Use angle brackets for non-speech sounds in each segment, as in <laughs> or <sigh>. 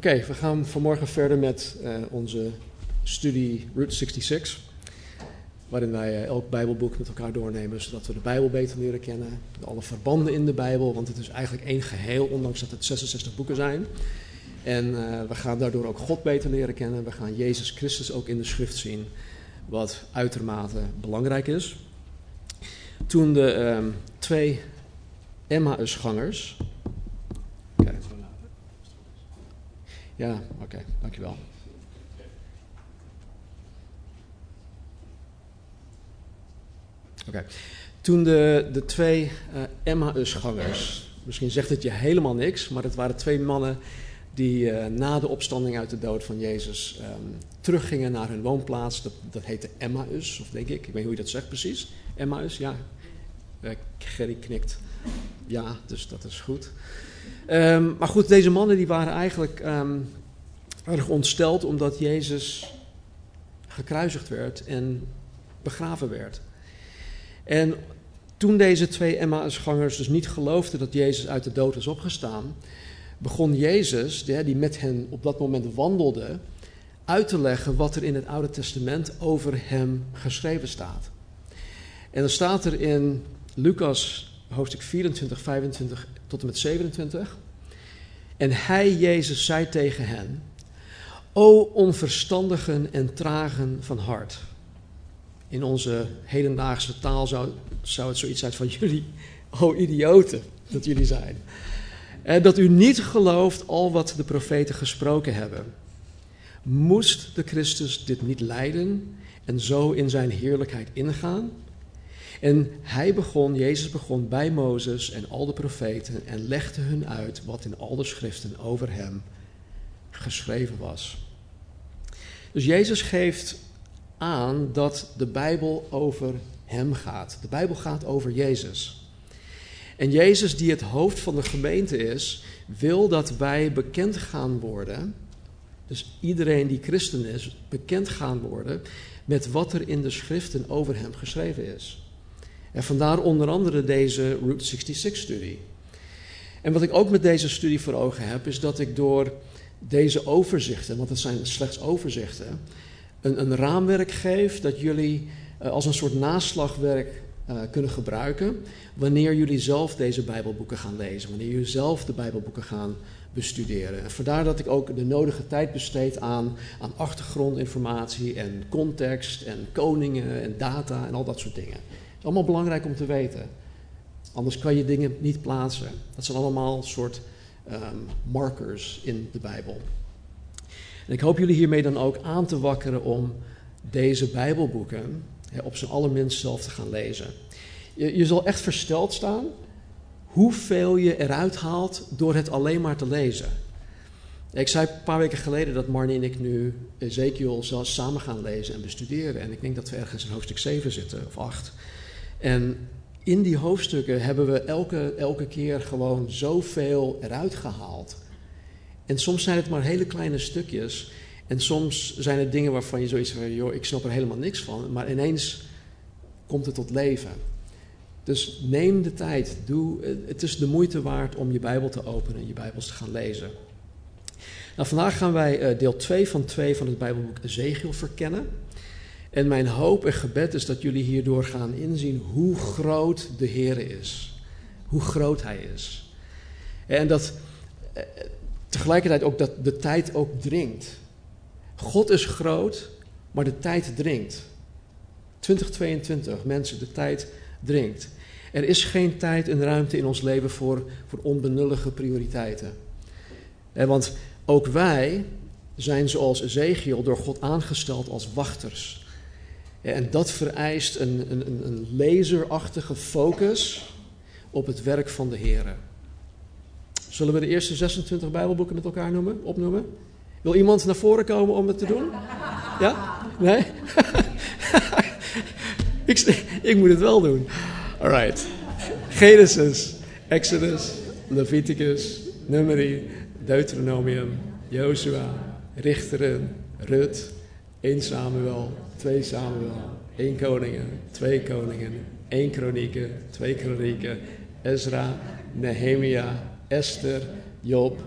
Oké, we gaan vanmorgen verder met uh, onze studie Route 66. Waarin wij uh, elk Bijbelboek met elkaar doornemen, zodat we de Bijbel beter leren kennen. Alle verbanden in de Bijbel, want het is eigenlijk één geheel, ondanks dat het 66 boeken zijn. En uh, we gaan daardoor ook God beter leren kennen. We gaan Jezus Christus ook in de schrift zien, wat uitermate belangrijk is. Toen de uh, twee Emmausgangers. Okay. Ja, oké, dankjewel. Oké, toen de, de twee uh, Emmausgangers, misschien zegt het je helemaal niks, maar het waren twee mannen die uh, na de opstanding uit de dood van Jezus um, teruggingen naar hun woonplaats. Dat, dat heette Emmaus, of denk ik. Ik weet niet hoe je dat zegt precies. Emmaus, ja. Uh, Gerry knikt. Ja, dus dat is goed. Um, maar goed, deze mannen die waren eigenlijk um, erg ontsteld omdat Jezus gekruisigd werd en begraven werd. En toen deze twee Emmausgangers dus niet geloofden dat Jezus uit de dood was opgestaan, begon Jezus, die met hen op dat moment wandelde, uit te leggen wat er in het Oude Testament over hem geschreven staat. En dan staat er in Lucas hoofdstuk 24, 25 tot en met 27. En hij, Jezus, zei tegen hen: O onverstandigen en tragen van hart. In onze hedendaagse taal zou, zou het zoiets zijn van <laughs> jullie, o idioten, dat jullie zijn. En dat u niet gelooft al wat de profeten gesproken hebben. Moest de Christus dit niet lijden en zo in zijn heerlijkheid ingaan? En hij begon, Jezus begon bij Mozes en al de profeten en legde hun uit wat in al de schriften over hem geschreven was. Dus Jezus geeft aan dat de Bijbel over hem gaat. De Bijbel gaat over Jezus. En Jezus, die het hoofd van de gemeente is, wil dat wij bekend gaan worden. Dus iedereen die christen is, bekend gaan worden met wat er in de schriften over hem geschreven is. En vandaar onder andere deze Route 66-studie. En wat ik ook met deze studie voor ogen heb, is dat ik door deze overzichten, want het zijn slechts overzichten, een, een raamwerk geef dat jullie uh, als een soort naslagwerk uh, kunnen gebruiken wanneer jullie zelf deze Bijbelboeken gaan lezen, wanneer jullie zelf de Bijbelboeken gaan bestuderen. En vandaar dat ik ook de nodige tijd besteed aan, aan achtergrondinformatie en context en koningen en data en al dat soort dingen. Is allemaal belangrijk om te weten. Anders kan je dingen niet plaatsen. Dat zijn allemaal soort um, markers in de Bijbel. En ik hoop jullie hiermee dan ook aan te wakkeren om deze Bijbelboeken op zijn allerminst zelf te gaan lezen. Je, je zal echt versteld staan hoeveel je eruit haalt door het alleen maar te lezen. Ik zei een paar weken geleden dat Marnie en ik nu Ezekiel zelfs samen gaan lezen en bestuderen. En ik denk dat we ergens in hoofdstuk 7 zitten, of 8. En in die hoofdstukken hebben we elke, elke keer gewoon zoveel eruit gehaald. En soms zijn het maar hele kleine stukjes. En soms zijn het dingen waarvan je zoiets van, joh, ik snap er helemaal niks van. Maar ineens komt het tot leven. Dus neem de tijd. Doe, het is de moeite waard om je Bijbel te openen en je Bijbels te gaan lezen. Nou, vandaag gaan wij deel 2 van 2 van het Bijbelboek Ezekiel verkennen. En mijn hoop en gebed is dat jullie hierdoor gaan inzien hoe groot de Heer is. Hoe groot Hij is. En dat eh, tegelijkertijd ook dat de tijd ook dringt. God is groot, maar de tijd dringt. 2022, mensen, de tijd dringt. Er is geen tijd en ruimte in ons leven voor, voor onbenullige prioriteiten. En want ook wij zijn zoals Ezekiel door God aangesteld als wachters. En dat vereist een, een, een laserachtige focus op het werk van de Heer. Zullen we de eerste 26 Bijbelboeken met elkaar noemen, opnoemen? Wil iemand naar voren komen om het te doen? Ja? Nee? <laughs> ik, ik moet het wel doen. Alright. Genesis, Exodus, Leviticus, Numeri, Deuteronomium, Joshua, Richteren, Rut, 1 Samuel, 2 Samuel, 1 Koningen, 2 Koningen, 1 Kronieken, 2 Kronieken, Ezra, Nehemia, Esther, Job,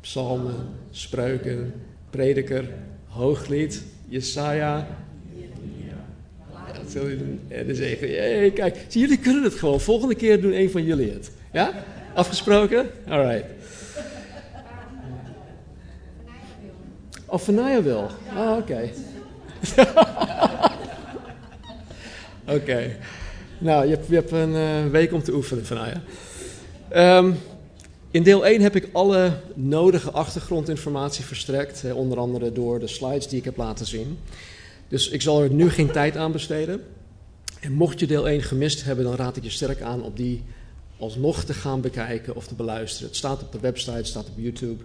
Psalmen, Spreuken, Prediker, Hooglied, Jesaja. Ja, en dan zeggen, hey, kijk, jullie kunnen het gewoon. Volgende keer doen een van jullie het. Ja? Afgesproken? Alright. Of Vanaya wil. Oh, oké. <laughs> oké. Nou, je hebt, je hebt een uh, week om te oefenen, Vanaya. Um, in deel 1 heb ik alle nodige achtergrondinformatie verstrekt, onder andere door de slides die ik heb laten zien. Dus ik zal er nu geen tijd aan besteden. En mocht je deel 1 gemist hebben, dan raad ik je sterk aan om die alsnog te gaan bekijken of te beluisteren. Het staat op de website, het staat op YouTube.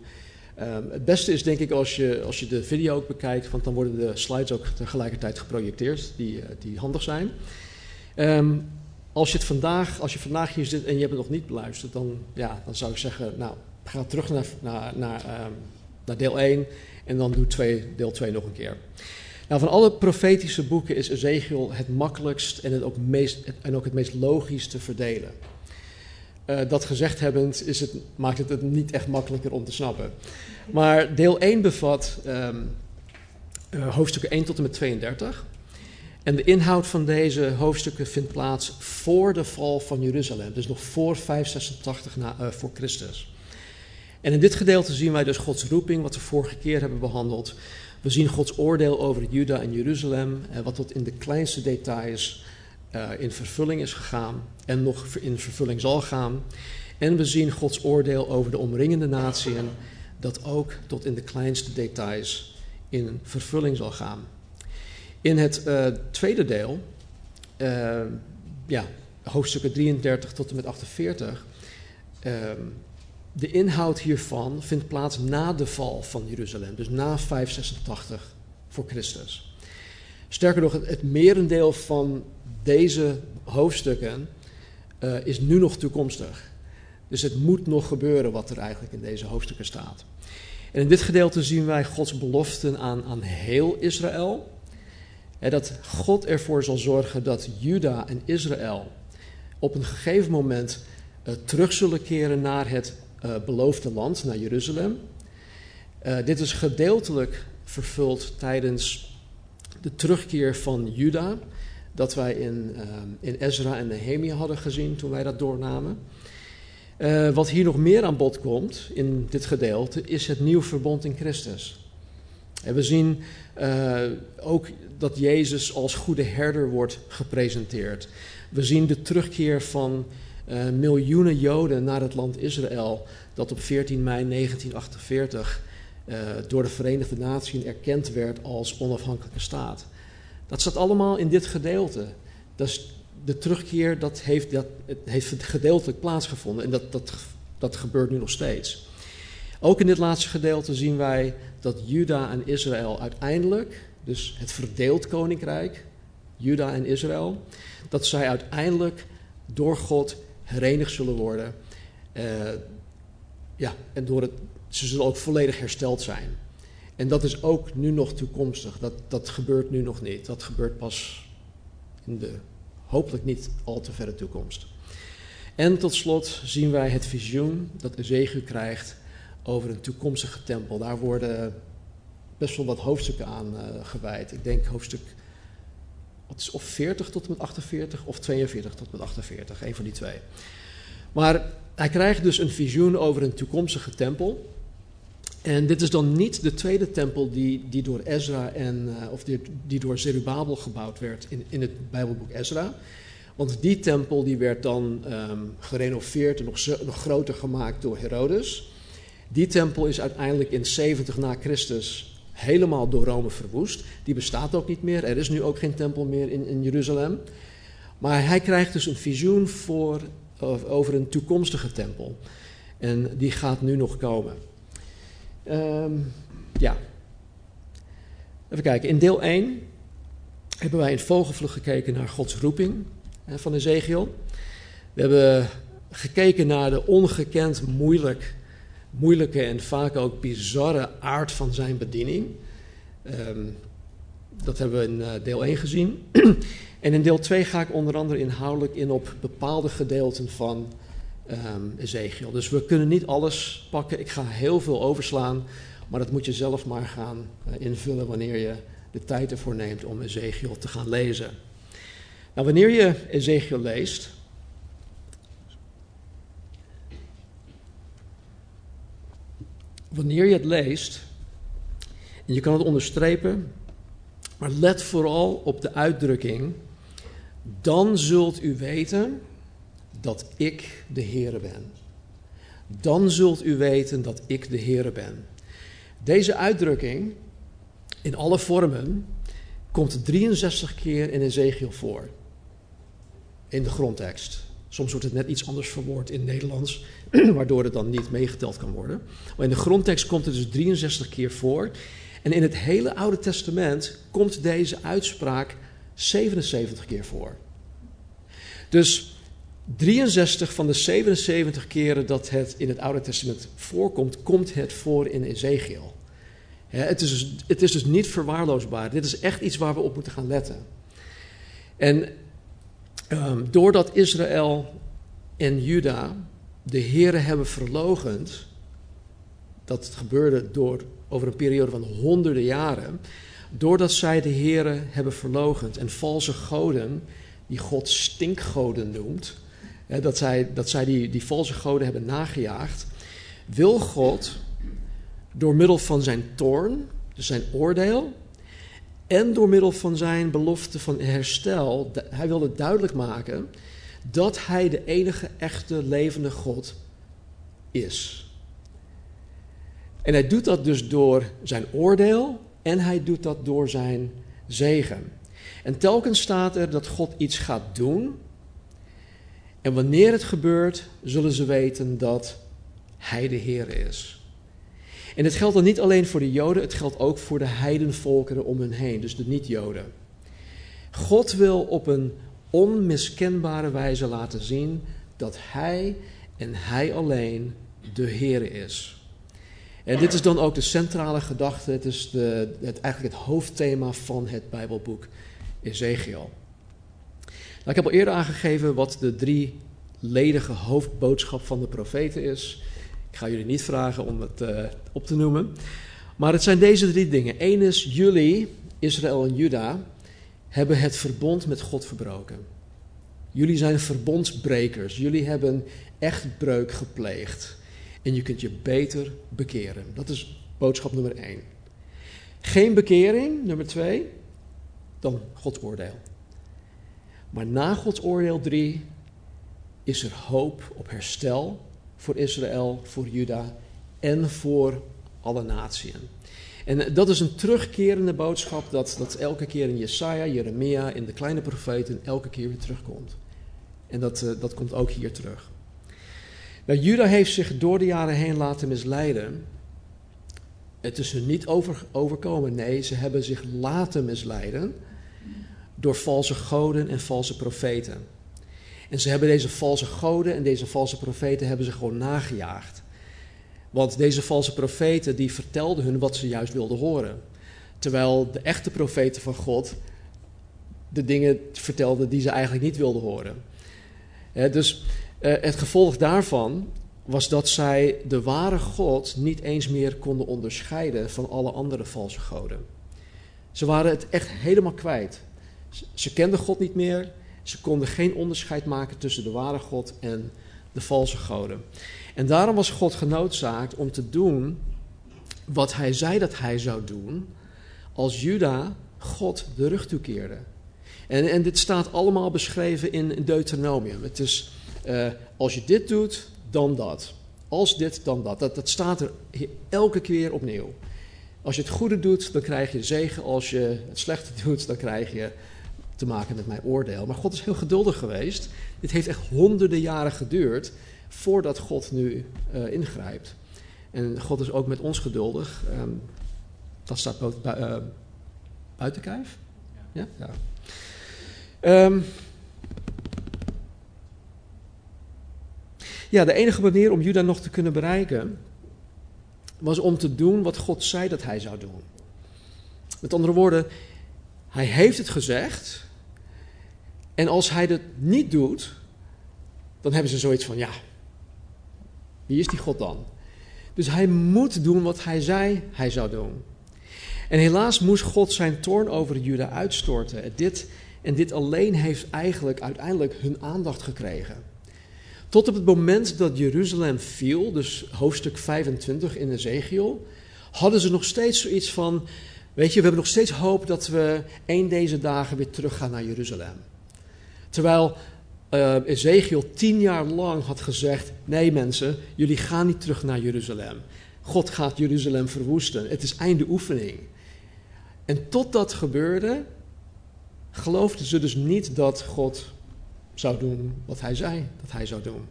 Um, het beste is denk ik als je, als je de video ook bekijkt, want dan worden de slides ook tegelijkertijd geprojecteerd, die, uh, die handig zijn. Um, als je, het vandaag, als je vandaag hier zit en je hebt het nog niet beluisterd, dan, ja, dan zou ik zeggen, nou, ga terug naar, naar, naar, um, naar deel 1 en dan doe twee, deel 2 nog een keer. Nou, van alle profetische boeken is Ezekiel het makkelijkst en, het ook, meest, en ook het meest logisch te verdelen. Uh, dat gezegd hebbend is het, maakt het het niet echt makkelijker om te snappen. Maar deel 1 bevat um, uh, hoofdstukken 1 tot en met 32. En de inhoud van deze hoofdstukken vindt plaats voor de val van Jeruzalem, dus nog voor 586 na, uh, voor Christus. En in dit gedeelte zien wij dus Gods roeping, wat we vorige keer hebben behandeld. We zien Gods oordeel over Juda en Jeruzalem, wat tot in de kleinste details in vervulling is gegaan en nog in vervulling zal gaan. En we zien Gods oordeel over de omringende naties, dat ook tot in de kleinste details in vervulling zal gaan. In het uh, tweede deel, uh, ja, hoofdstukken 33 tot en met 48, uh, de inhoud hiervan vindt plaats na de val van Jeruzalem, dus na 586 voor Christus. Sterker nog, het merendeel van deze hoofdstukken uh, is nu nog toekomstig. Dus het moet nog gebeuren wat er eigenlijk in deze hoofdstukken staat. En in dit gedeelte zien wij Gods beloften aan, aan heel Israël dat God ervoor zal zorgen dat Juda en Israël op een gegeven moment uh, terug zullen keren naar het uh, beloofde land, naar Jeruzalem. Dit is gedeeltelijk vervuld tijdens de terugkeer van Juda, dat wij in, in Ezra en Nehemia hadden gezien toen wij dat doornamen. wat hier nog meer aan bod komt in dit gedeelte is het nieuw verbond in Christus. En we zien ook dat Jezus als goede herder wordt gepresenteerd. We zien de terugkeer van uh, miljoenen Joden naar het land Israël, dat op 14 mei 1948 uh, door de Verenigde Naties erkend werd als onafhankelijke staat. Dat staat allemaal in dit gedeelte. Dat is de terugkeer dat heeft, dat, het heeft gedeeltelijk plaatsgevonden en dat, dat, dat gebeurt nu nog steeds. Ook in dit laatste gedeelte zien wij dat Juda en Israël uiteindelijk dus het verdeeld koninkrijk, Juda en Israël, dat zij uiteindelijk door God herenigd zullen worden. Uh, ja, en door het, ze zullen ook volledig hersteld zijn. En dat is ook nu nog toekomstig. Dat, dat gebeurt nu nog niet. Dat gebeurt pas in de hopelijk niet al te verre toekomst. En tot slot zien wij het visioen dat Ezekiel krijgt over een toekomstige tempel. Daar worden best wel wat hoofdstukken aan uh, gewijd. Ik denk hoofdstuk wat is of 40 tot en met 48 of 42 tot en met 48, een van die twee. Maar hij krijgt dus een visioen over een toekomstige tempel. En dit is dan niet de tweede tempel die, die door Ezra en, uh, of die, die door Zerubabel gebouwd werd in, in het Bijbelboek Ezra. Want die tempel die werd dan um, gerenoveerd en nog, nog groter gemaakt door Herodes. Die tempel is uiteindelijk in 70 na Christus helemaal door Rome verwoest. Die bestaat ook niet meer. Er is nu ook geen tempel meer in, in Jeruzalem. Maar hij krijgt dus een visioen voor, over een toekomstige tempel. En die gaat nu nog komen. Ehm, ja. Even kijken. In deel 1 hebben wij in vogelvlucht gekeken naar Gods roeping van Ezekiel. We hebben gekeken naar de ongekend moeilijk, moeilijke en vaak ook bizarre aard van zijn bediening. Ehm, dat hebben we in uh, deel 1 gezien. <clears throat> en in deel 2 ga ik onder andere inhoudelijk in op bepaalde gedeelten van um. Dus we kunnen niet alles pakken. Ik ga heel veel overslaan. Maar dat moet je zelf maar gaan uh, invullen wanneer je de tijd ervoor neemt om Ezekiel te gaan lezen. Nou, wanneer je Ezekiel leest. Wanneer je het leest, en je kan het onderstrepen, maar let vooral op de uitdrukking, dan zult u weten dat ik de Heere ben. Dan zult u weten dat ik de Heere ben. Deze uitdrukking, in alle vormen, komt 63 keer in Ezekiel voor. In de grondtekst. Soms wordt het net iets anders verwoord in Nederlands, <clears throat> waardoor het dan niet meegeteld kan worden. Maar in de grondtekst komt het dus 63 keer voor. En in het hele Oude Testament komt deze uitspraak 77 keer voor. Dus 63 van de 77 keren dat het in het Oude Testament voorkomt, komt het voor in Ezekiel. het, is dus, het is dus niet verwaarloosbaar. Dit is echt iets waar we op moeten gaan letten. En um, doordat Israël en Juda de Here hebben verlogend, dat gebeurde door, over een periode van honderden jaren, doordat zij de Here hebben verlogend en valse goden, die God stinkgoden noemt, dat zij, dat die, die valse goden hebben nagejaagd, wil God door middel van zijn toorn, dus zijn oordeel, en door middel van zijn belofte van herstel, hij wilde duidelijk maken dat hij de enige echte levende God is. En hij doet dat dus door zijn oordeel en hij doet dat door zijn zegen. En telkens staat er dat God iets gaat doen. En wanneer het gebeurt, zullen ze weten dat Hij de Heer is. En het geldt dan niet alleen voor de Joden, het geldt ook voor de heidenvolkeren om hen heen, dus de niet-Joden. God wil op een onmiskenbare wijze laten zien dat Hij en Hij alleen de Heer is. En dit is dan ook de centrale gedachte, het is de, het, eigenlijk het hoofdthema van het Bijbelboek Ezekiel. Nou, ik heb al eerder aangegeven wat de drie ledige hoofdboodschap van de profeten is. Ik ga jullie niet vragen om het uh, op te noemen. Maar het zijn deze drie dingen. Eén is, jullie, Israël en Juda, hebben het verbond met God verbroken. Jullie zijn verbondsbrekers. Jullie hebben echtbreuk gepleegd. En je kunt je beter bekeren. Dat is boodschap nummer één. Geen bekering, nummer twee, dan Gods oordeel. Maar na Gods oordeel drie is er hoop op herstel voor Israël, voor Juda en voor alle naties. En dat is een terugkerende boodschap dat, dat elke keer in Jesaja, Jeremia, in de kleine profeten elke keer weer terugkomt. En dat, uh, dat komt ook hier terug. Nou, Juda heeft zich door de jaren heen laten misleiden. Het is hun niet over, overkomen. Nee, ze hebben zich laten misleiden door valse goden en valse profeten. En ze hebben deze valse goden en deze valse profeten hebben ze gewoon nagejaagd. Want deze valse profeten die vertelden hun wat ze juist wilden horen. Terwijl de echte profeten van God de dingen vertelden die ze eigenlijk niet wilden horen. dus uh, het gevolg daarvan was dat zij de ware God niet eens meer konden onderscheiden van alle andere valse goden. Ze waren het echt helemaal kwijt. Ze kenden God niet meer. Ze konden geen onderscheid maken tussen de ware God en de valse goden. En daarom was God genoodzaakt om te doen wat hij zei dat hij zou doen als Juda God de rug toekeerde. En, en dit staat allemaal beschreven in Deuteronomium. Het is uh, als je dit doet, dan dat. Als dit, dan dat. dat. Dat staat er elke keer opnieuw. Als je het goede doet, dan krijg je zegen. Als je het slechte <laughs> doet, dan krijg je te maken met mijn oordeel. Maar God is heel geduldig geweest. Dit heeft echt honderden jaren geduurd voordat God nu uh, ingrijpt. En God is ook met ons geduldig. Um, dat staat bu uh, buiten kijf. Ja? ja? Um, ja, de enige manier om Juda nog te kunnen bereiken was om te doen wat God zei dat hij zou doen. Met andere woorden, hij heeft het gezegd. En als hij dat niet doet, dan hebben ze zoiets van: ja, wie is die God dan? Dus hij moet doen wat hij zei hij zou doen. En helaas moest God zijn toorn over Juda uitstorten. En dit, en dit alleen heeft eigenlijk uiteindelijk hun aandacht gekregen. Tot op het moment dat Jeruzalem viel, dus hoofdstuk 25 in Ezekiel, hadden ze nog steeds zoiets van: Weet je, we hebben nog steeds hoop dat we één deze dagen weer teruggaan naar Jeruzalem. Terwijl uh, Ezekiel tien jaar lang had gezegd: Nee, mensen, jullie gaan niet terug naar Jeruzalem. God gaat Jeruzalem verwoesten. Het is einde oefening. En tot dat gebeurde, geloofden ze dus niet dat God zou doen wat hij zei dat hij zou doen.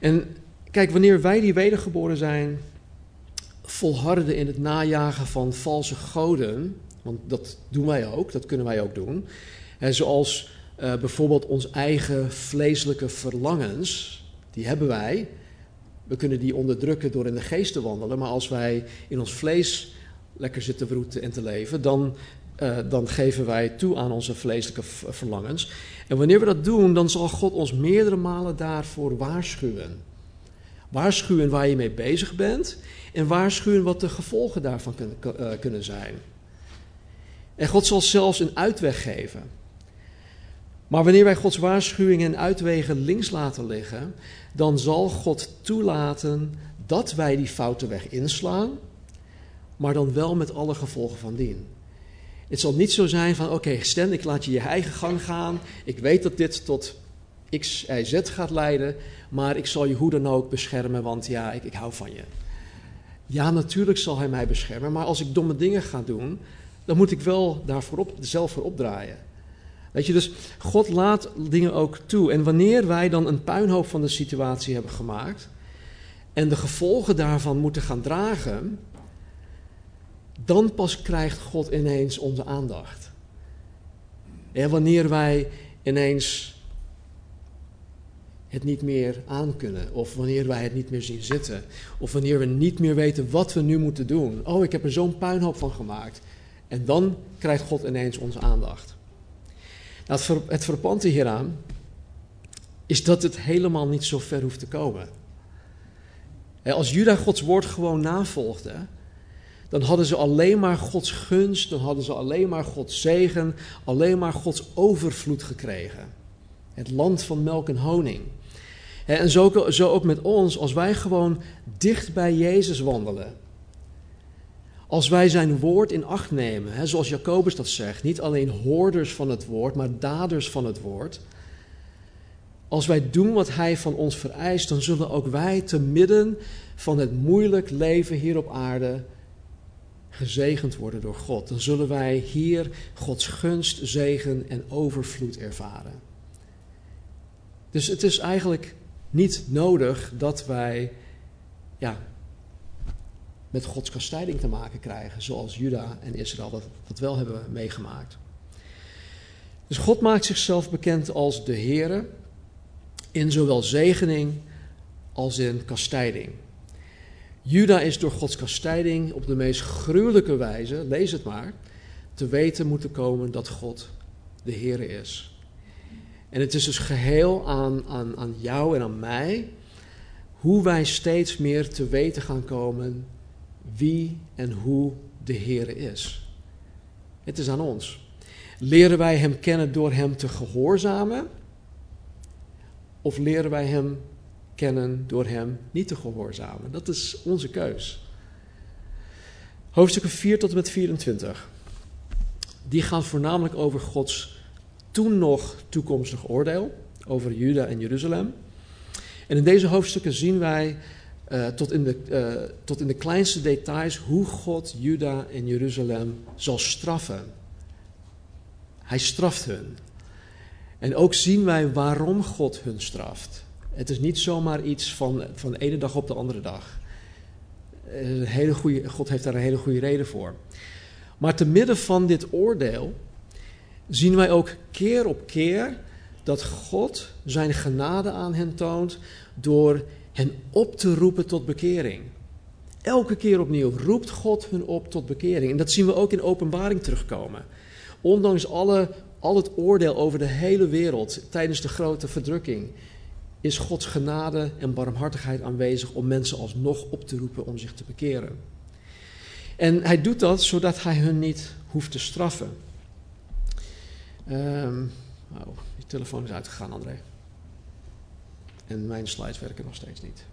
En kijk, wanneer wij die wedergeboren zijn, volharden in het najagen van valse goden, want dat doen wij ook, dat kunnen wij ook doen. En zoals uh, bijvoorbeeld ons eigen vleeselijke verlangens, die hebben wij. We kunnen die onderdrukken door in de geest te wandelen, maar als wij in ons vlees lekker zitten vroeten en te leven, dan, uh, dan geven wij toe aan onze vleeselijke verlangens. En wanneer we dat doen, dan zal God ons meerdere malen daarvoor waarschuwen. Waarschuwen waar je mee bezig bent en waarschuwen wat de gevolgen daarvan kunnen, uh, kunnen zijn. En God zal zelfs een uitweg geven. Maar wanneer wij Gods waarschuwingen en uitwegen links laten liggen, dan zal God toelaten dat wij die foute weg inslaan, maar dan wel met alle gevolgen van dien. Het zal niet zo zijn van, oké, okay, ik laat je je eigen gang gaan. Ik weet dat dit tot X, Y, Z gaat leiden, maar ik zal je hoe dan ook beschermen, want ja, ik, ik hou van je. Ja, natuurlijk zal hij mij beschermen, maar als ik domme dingen ga doen, dan moet ik wel daarvoor op, zelf voor opdraaien. Weet je, dus God laat dingen ook toe. En wanneer wij dan een puinhoop van de situatie hebben gemaakt en de gevolgen daarvan moeten gaan dragen, dan pas krijgt God ineens onze aandacht. En wanneer wij ineens het niet meer aankunnen, of wanneer wij het niet meer zien zitten, of wanneer we niet meer weten wat we nu moeten doen. Oh, ik heb er zo'n puinhoop van gemaakt. En dan krijgt God ineens onze aandacht. Het, het hieraan is dat het helemaal niet zo ver hoeft te komen. Als Juda Gods woord gewoon navolgde, dan hadden ze alleen maar Gods gunst, dan hadden ze alleen maar Gods zegen, alleen maar Gods overvloed gekregen. Het land van melk en honing. En zo ook met ons, als wij gewoon dicht bij Jezus wandelen. Als wij zijn woord in acht nemen, hè, zoals Jacobus dat zegt, niet alleen hoorders van het woord, maar daders van het woord. Als wij doen wat Hij van ons vereist, dan zullen ook wij te midden van het moeilijk leven hier op aarde gezegend worden door God. Dan zullen wij hier Gods gunst, zegen en overvloed ervaren. Dus het is eigenlijk niet nodig dat wij ja, met Gods kastijding te maken krijgen, zoals Juda en Israël dat, dat wel hebben meegemaakt. Dus God maakt zichzelf bekend als de Heere in zowel zegening als in kastijding. Juda is door Gods kastijding op de meest gruwelijke wijze, lees het maar, te weten moeten komen dat God de Heere is. En het is dus geheel aan, aan, aan jou en aan mij hoe wij steeds meer te weten gaan komen wie en hoe de Heere is. Het is aan ons. Leren wij Hem kennen door Hem te gehoorzamen? Of leren wij Hem kennen door Hem niet te gehoorzamen? Dat is onze keus. Hoofdstukken 4 tot en met 24. Die gaan voornamelijk over Gods toen nog toekomstig oordeel over Juda en Jeruzalem. En in deze hoofdstukken zien wij uh, tot, in de, uh, tot in de kleinste details hoe God Juda en Jeruzalem zal straffen. Hij straft hun. En ook zien wij waarom God hun straft. Het is niet zomaar iets van, van de ene dag op de andere dag. Een hele goede, God heeft daar een hele goede reden voor. Maar te midden van dit oordeel zien wij ook keer op keer dat God zijn genade aan hen toont door hen op te roepen tot bekering. Elke keer opnieuw roept God hun op tot bekering. En dat zien we ook in openbaring terugkomen. Ondanks alle, al het oordeel over de hele wereld tijdens de grote verdrukking, is Gods genade en barmhartigheid aanwezig om mensen alsnog op te roepen om zich te bekeren. En hij doet dat zodat hij hun niet hoeft te straffen. Um, oh, je telefoon is uitgegaan, André. En mijn slides werken nog steeds niet.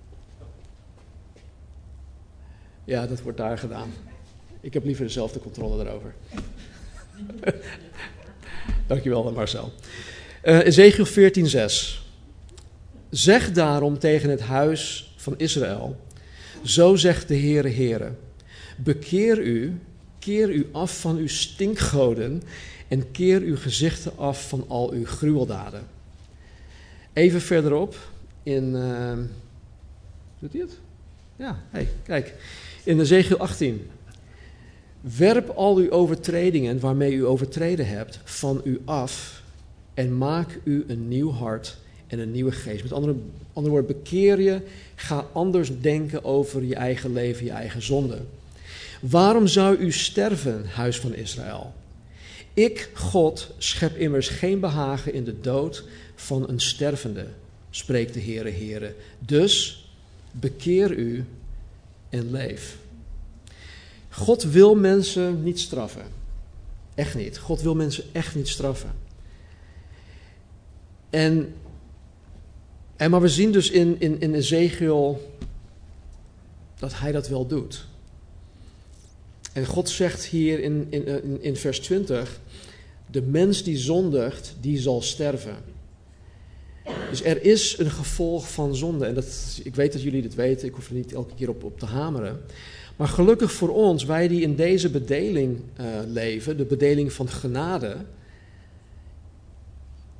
Ja, dat wordt daar gedaan. Ik heb liever dezelfde controle erover. <laughs> Dankjewel, Marcel. Uh, Ezekiel 14:6. Zeg daarom tegen het huis van Israël: Zo zegt de Heere, Heere: Bekeer u, keer u af van uw stinkgoden en keer uw gezichten af van al uw gruweldaden. Even verderop in. Uh, doet het? Ja, hey, kijk. In Ezekiel 18. Werp al uw overtredingen waarmee u overtreden hebt van u af en maak u een nieuw hart en een nieuwe geest. Met andere, andere woorden, bekeer je, ga anders denken over je eigen leven, je eigen zonde. Waarom zou u sterven, huis van Israël? Ik, God, schep immers geen behagen in de dood van een stervende, spreekt de Heere, Heere. Dus bekeer u en leef. God wil mensen niet straffen. Echt niet. God wil mensen echt niet straffen. En, en maar we zien dus in, in, in Ezekiel dat hij dat wel doet. En God zegt hier in, in, in, vers 20: De mens die zondigt, die zal sterven. Dus er is een gevolg van zonde. En dat, ik weet dat jullie dit weten, ik hoef er niet elke keer op, op te hameren. Maar gelukkig voor ons, wij die in deze bedeling uh, leven, de bedeling van genade,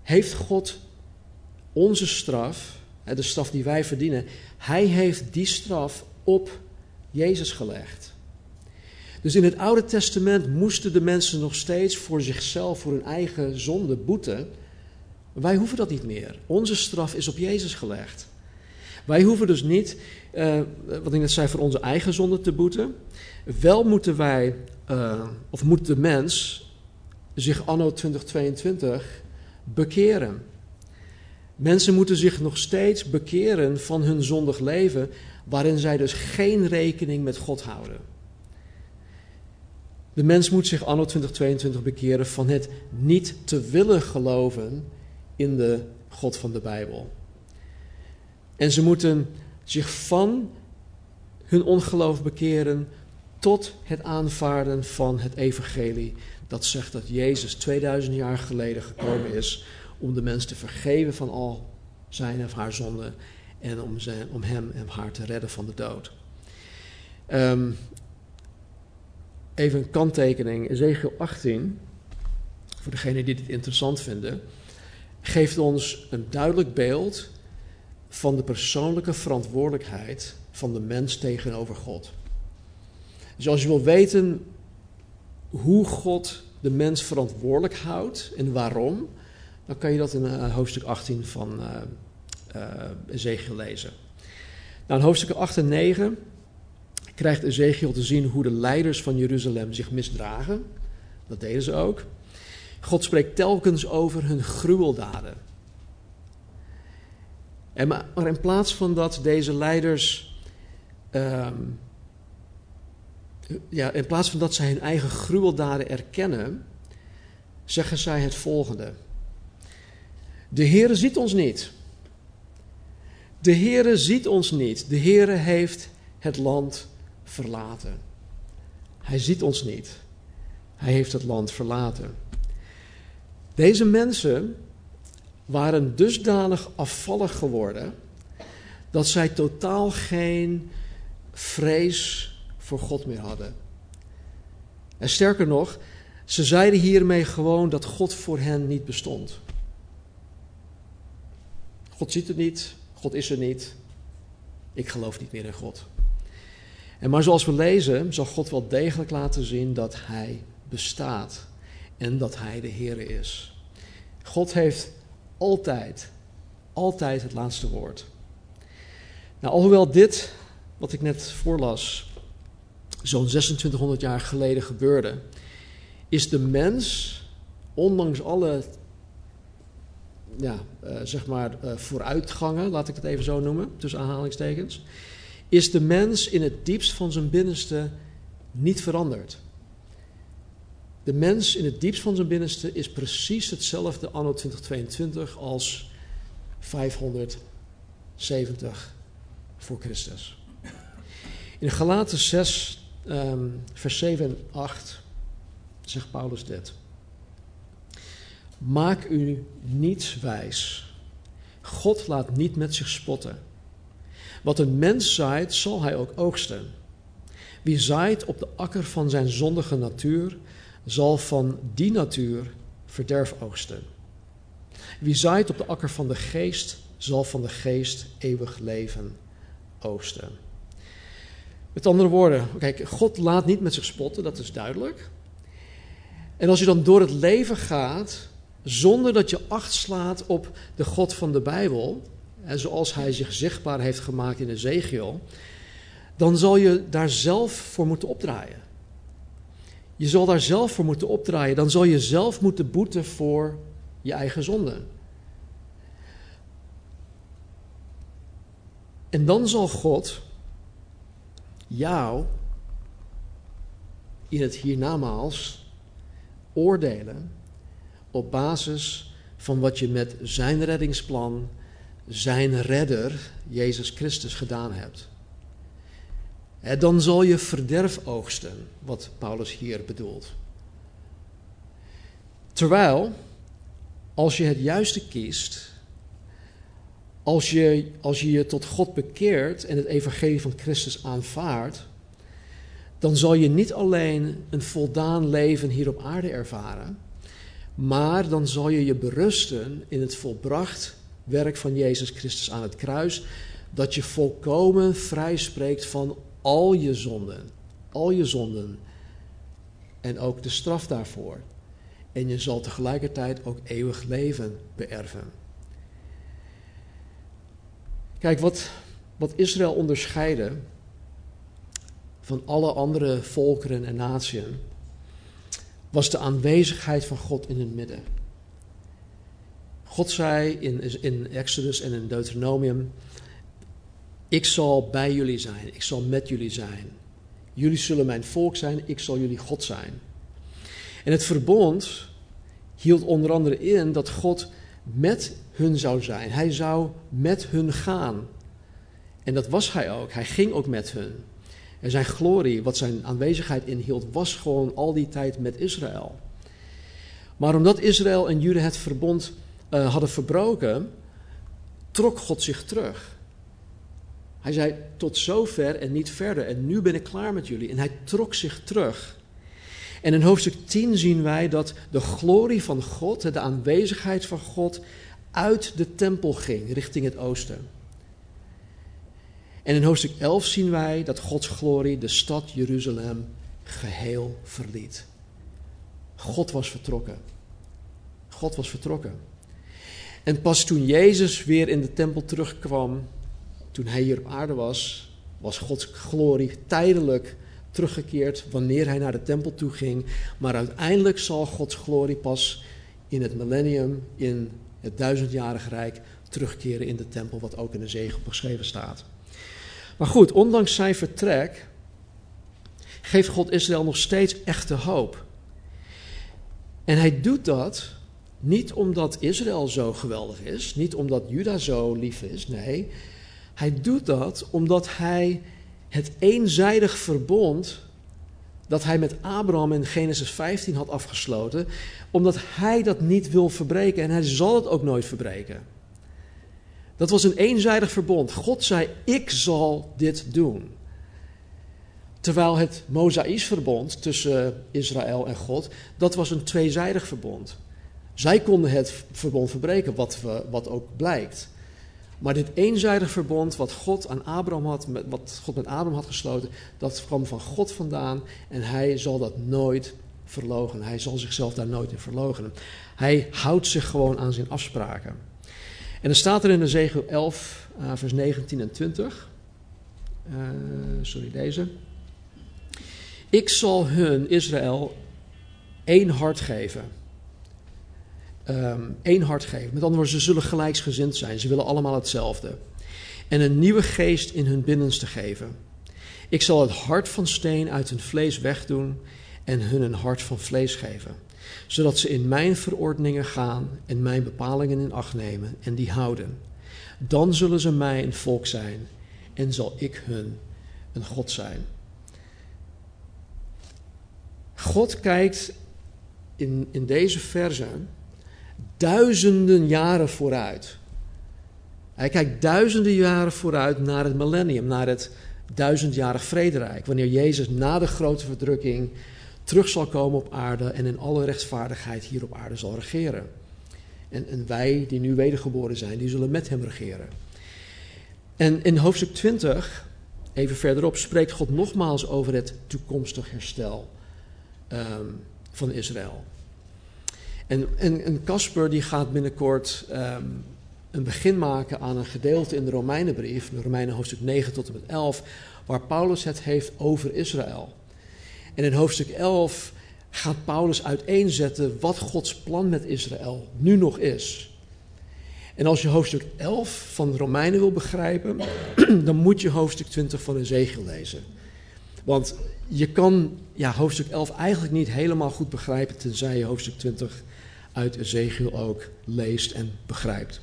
heeft God onze straf, de straf die wij verdienen, Hij heeft die straf op Jezus gelegd. Dus in het Oude Testament moesten de mensen nog steeds voor zichzelf, voor hun eigen zonde boeten. Wij hoeven dat niet meer. Onze straf is op Jezus gelegd. Wij hoeven dus niet, uh, wat ik net zei, voor onze eigen zonde te boeten. Wel moeten wij, uh, of moet de mens zich anno 2022 bekeren. Mensen moeten zich nog steeds bekeren van hun zondig leven, waarin zij dus geen rekening met God houden. De mens moet zich anno 2022 bekeren van het niet te willen geloven in de God van de Bijbel. En ze moeten zich van hun ongeloof bekeren tot het aanvaarden van het evangelie. Dat zegt dat Jezus 2000 jaar geleden gekomen is om de mens te vergeven van al zijn of haar zonden en om, om hem en haar te redden van de dood. Um, even een kanttekening. Ezekiel 18, voor degenen die dit interessant vinden, geeft ons een duidelijk beeld van de persoonlijke verantwoordelijkheid van de mens tegenover God. Dus als je wil weten hoe God de mens verantwoordelijk houdt en waarom, dan kan je dat in uh, hoofdstuk 18 van uh, Ezekiel lezen. Nou, in hoofdstuk 8 en 9 krijgt Ezekiel te zien hoe de leiders van Jeruzalem zich misdragen. Dat deden ze ook. God spreekt telkens over hun gruweldaden. En maar, in plaats van dat deze leiders. Um, ja, in plaats van dat zij hun eigen gruweldaden erkennen, zeggen zij het volgende. De Heere ziet ons niet. De Heere ziet ons niet. De Heere heeft het land verlaten. Hij ziet ons niet. Hij heeft het land verlaten. Deze mensen waren dusdanig afvallig geworden dat zij totaal geen vrees voor God meer hadden. En sterker nog, ze zeiden hiermee gewoon dat God voor hen niet bestond. God ziet het niet, God is er niet, ik geloof niet meer in God. En maar zoals we lezen, zal God wel degelijk laten zien dat Hij bestaat en dat Hij de Heer is. God heeft altijd, altijd het laatste woord. Nou, alhoewel dit, wat ik net voorlas, zo'n 2600 jaar geleden gebeurde, is de mens, ondanks alle ja, uh, zeg maar, uh, vooruitgangen, laat ik het even zo noemen, tussen aanhalingstekens, is de mens in het diepst van zijn binnenste niet veranderd. De mens in het diepst van zijn binnenste is precies hetzelfde anno 2022 als 570 voor Christus. In Galaten 6, um, vers 7 en 8 zegt Paulus dit. Maak u niet wijs. God laat niet met zich spotten. Wat een mens zaait, zal hij ook oogsten. Wie zaait op de akker van zijn zondige natuur, zal van die natuur verderf oogsten. Wie zaait op de akker van de geest, zal van de geest eeuwig leven oogsten. Met andere woorden, kijk, God laat niet met zich spotten, dat is duidelijk. En als je dan door het leven gaat, zonder dat je acht slaat op de God van de Bijbel, en zoals hij zich zichtbaar heeft gemaakt in Ezekiel, dan zal je daar zelf voor moeten opdraaien. Je zal daar zelf voor moeten opdraaien. Dan zal je zelf moeten boeten voor je eigen zonde. En dan zal God jou in het hiernamaals oordelen op basis van wat je met zijn reddingsplan, zijn redder, Jezus Christus, gedaan hebt. Dan zal je verderf oogsten, wat Paulus hier bedoelt. Terwijl, als je het juiste kiest, als je, als je je tot God bekeert en het evangelie van Christus aanvaardt, dan zal je niet alleen een voldaan leven hier op aarde ervaren, maar dan zal je je berusten in het volbracht werk van Jezus Christus aan het kruis, dat je volkomen vrij spreekt van al je zonden. Al je zonden. En ook de straf daarvoor. En je zal tegelijkertijd ook eeuwig leven beërven. Kijk, wat, wat Israël onderscheidde van alle andere volkeren en naties, was de aanwezigheid van God in hun midden. God zei in, in Exodus en in Deuteronomium: Ik zal bij jullie zijn, ik zal met jullie zijn. Jullie zullen mijn volk zijn, ik zal jullie God zijn. En het verbond hield onder andere in dat God met hun zou zijn. Hij zou met hun gaan. En dat was hij ook. Hij ging ook met hun. En zijn glorie, wat zijn aanwezigheid inhield, was gewoon al die tijd met Israël. Maar omdat Israël en Jude het verbond uh, hadden verbroken, trok God zich terug. Hij zei tot zover en niet verder. En nu ben ik klaar met jullie. En hij trok zich terug. En in hoofdstuk 10 zien wij dat de glorie van God, de aanwezigheid van God, uit de tempel ging richting het oosten. En in hoofdstuk 11 zien wij dat Gods glorie de stad Jeruzalem geheel verliet. God was vertrokken. God was vertrokken. En pas toen Jezus weer in de tempel terugkwam, toen hij hier op aarde was, was Gods glorie tijdelijk teruggekeerd wanneer hij naar de tempel toe ging. Maar uiteindelijk zal Gods glorie pas in het millennium, in het duizendjarige rijk, terugkeren in de tempel, wat ook in de zegel beschreven staat. Maar goed, ondanks zijn vertrek geeft God Israël nog steeds echte hoop. En hij doet dat niet omdat Israël zo geweldig is, niet omdat Juda zo lief is, nee. Hij doet dat omdat hij het eenzijdig verbond dat hij met Abraham in Genesis 15 had afgesloten, omdat hij dat niet wil verbreken en hij zal het ook nooit verbreken. Dat was een eenzijdig verbond. God zei: Ik zal dit doen. Terwijl het Mosaïsverbond tussen Israël en God, dat was een tweezijdig verbond. Zij konden het verbond verbreken, wat, we, wat ook blijkt. Maar dit eenzijdig verbond wat God, aan Abraham had, wat God met Abraham had gesloten, dat kwam van God vandaan en hij zal dat nooit verlogen. Hij zal zichzelf daar nooit in verloochenen. Hij houdt zich gewoon aan zijn afspraken. En dan staat er in Ezekiel 11, uh, vers 19 en 20. Uh, sorry, deze. Ik zal hun, Israël, één hart geven. Um, één hart geven. Met andere woorden, ze zullen gelijksgezind zijn. Ze willen allemaal hetzelfde. En een nieuwe geest in hun binnenste geven. Ik zal het hart van steen uit hun vlees wegdoen en hun een hart van vlees geven. Zodat ze in mijn verordeningen gaan en mijn bepalingen in acht nemen en die houden. Dan zullen ze mij een volk zijn en zal ik hun een God zijn. God kijkt in, in deze verse duizenden jaren vooruit. Hij kijkt duizenden jaren vooruit naar het millennium, naar het duizendjarig vrederijk. Wanneer Jezus na de grote verdrukking terug zal komen op aarde en in alle rechtvaardigheid hier op aarde zal regeren. En, en wij die nu wedergeboren zijn, die zullen met hem regeren. En in hoofdstuk 20, even verderop, spreekt God nogmaals over het toekomstig herstel um, van Israël. En, Casper die gaat binnenkort um, een begin maken aan een gedeelte in de Romeinenbrief, de Romeinen hoofdstuk 9 tot en met 11, waar Paulus het heeft over Israël. En in hoofdstuk 11 gaat Paulus uiteenzetten wat Gods plan met Israël nu nog is. En als je hoofdstuk 11 van de Romeinen wil begrijpen, <clears throat> dan moet je hoofdstuk 20 van Ezekiel lezen. Want je kan ja, hoofdstuk 11 eigenlijk niet helemaal goed begrijpen, tenzij je hoofdstuk 20 uit Ezekiel ook leest en begrijpt.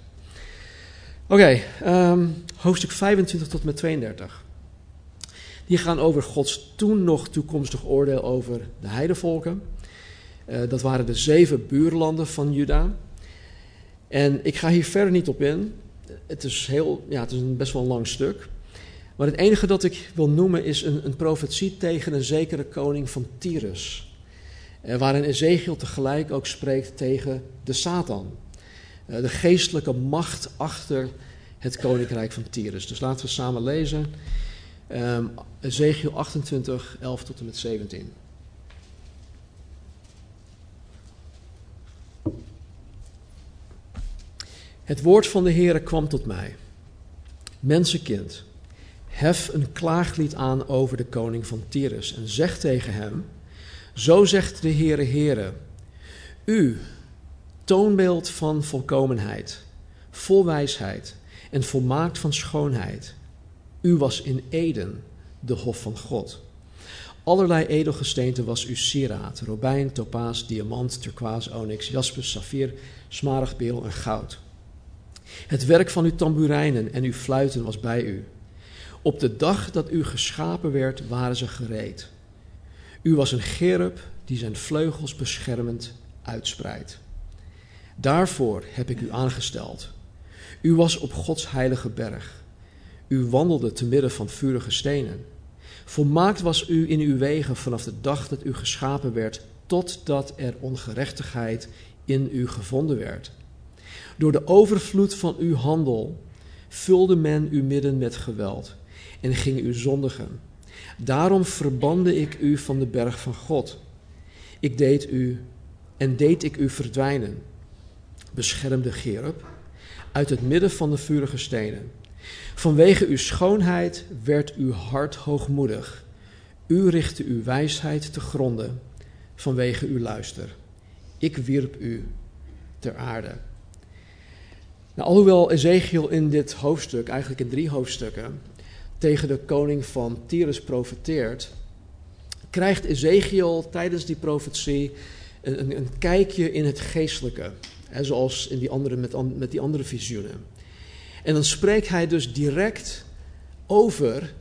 Oké, um, hoofdstuk 25 tot met 32. Die gaan over Gods toen nog toekomstig oordeel over de heidevolken. Uh, dat waren de zeven buurlanden van Juda. En ik ga hier verder niet op in. Het is, heel, ja, het is een best wel een lang stuk. Maar het enige dat ik wil noemen is een, een profetie tegen een zekere koning van Tyrus. Uh, waarin Ezekiel tegelijk ook spreekt tegen de Satan. Uh, de geestelijke macht achter het koninkrijk van Tyrus. Dus laten we samen lezen. Um, Ezekiel 28, 11 tot en met 17. Het woord van de Heere kwam tot mij. Mensenkind, hef een klaaglied aan over de koning van Tyrus en zeg tegen hem: Zo zegt de Heere Heere, u, toonbeeld van volkomenheid, vol wijsheid en volmaakt van schoonheid u was in Eden, de hof van God. Allerlei edelgesteente was uw sieraad: robijn, topaas, diamant, turquoise, onyx, jaspis, saffier, smaragdbeel en goud. Het werk van uw tamboerijnen en uw fluiten was bij u. Op de dag dat u geschapen werd, waren ze gereed. U was een gerub die zijn vleugels beschermend uitspreidt. Daarvoor heb ik u aangesteld. U was op Gods heilige berg. U wandelde te midden van vurige stenen. Volmaakt was u in uw wegen vanaf de dag dat u geschapen werd, totdat er ongerechtigheid in u gevonden werd. Door de overvloed van uw handel vulde men uw midden met geweld en ging u zondigen. Daarom verbande ik u van de berg van God. Ik deed u en deed ik u verdwijnen, beschermde Gerub, uit het midden van de vurige stenen. Vanwege uw schoonheid werd uw hart hoogmoedig. U richtte uw wijsheid te gronden vanwege uw luister. Ik wierp u ter aarde. Nou, alhoewel Ezekiel in dit hoofdstuk, eigenlijk in drie hoofdstukken, tegen de koning van Tyrus profeteert, krijgt Ezekiel tijdens die profetie een, een, een kijkje in het geestelijke. Zoals in die andere, met, met die andere visioenen. En dan spreekt hij dus direct over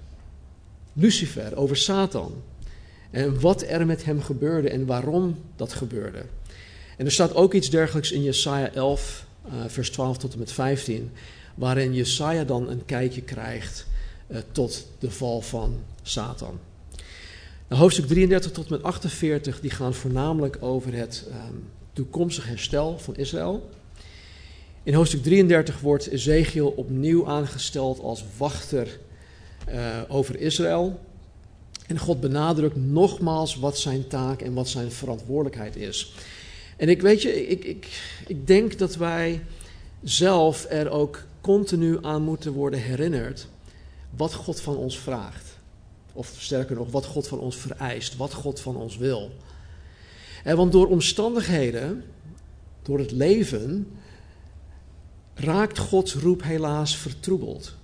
Lucifer, over Satan. En wat er met hem gebeurde en waarom dat gebeurde. En er staat ook iets dergelijks in Jesaja 11, uh, vers 12 tot en met 15, waarin Jesaja dan een kijkje krijgt tot de val van Satan. Nou, hoofdstuk 33 tot en met 48 die gaan voornamelijk over het um, toekomstig herstel van Israël. In hoofdstuk 33 wordt Ezekiel opnieuw aangesteld als wachter uh, over Israël. En God benadrukt nogmaals wat zijn taak en wat zijn verantwoordelijkheid is. En ik weet je, ik, ik, ik denk dat wij zelf er ook continu aan moeten worden herinnerd wat God van ons vraagt. Of sterker nog, wat God van ons vereist, wat God van ons wil. En want door omstandigheden, door het leven, raakt Gods roep helaas vertroebeld.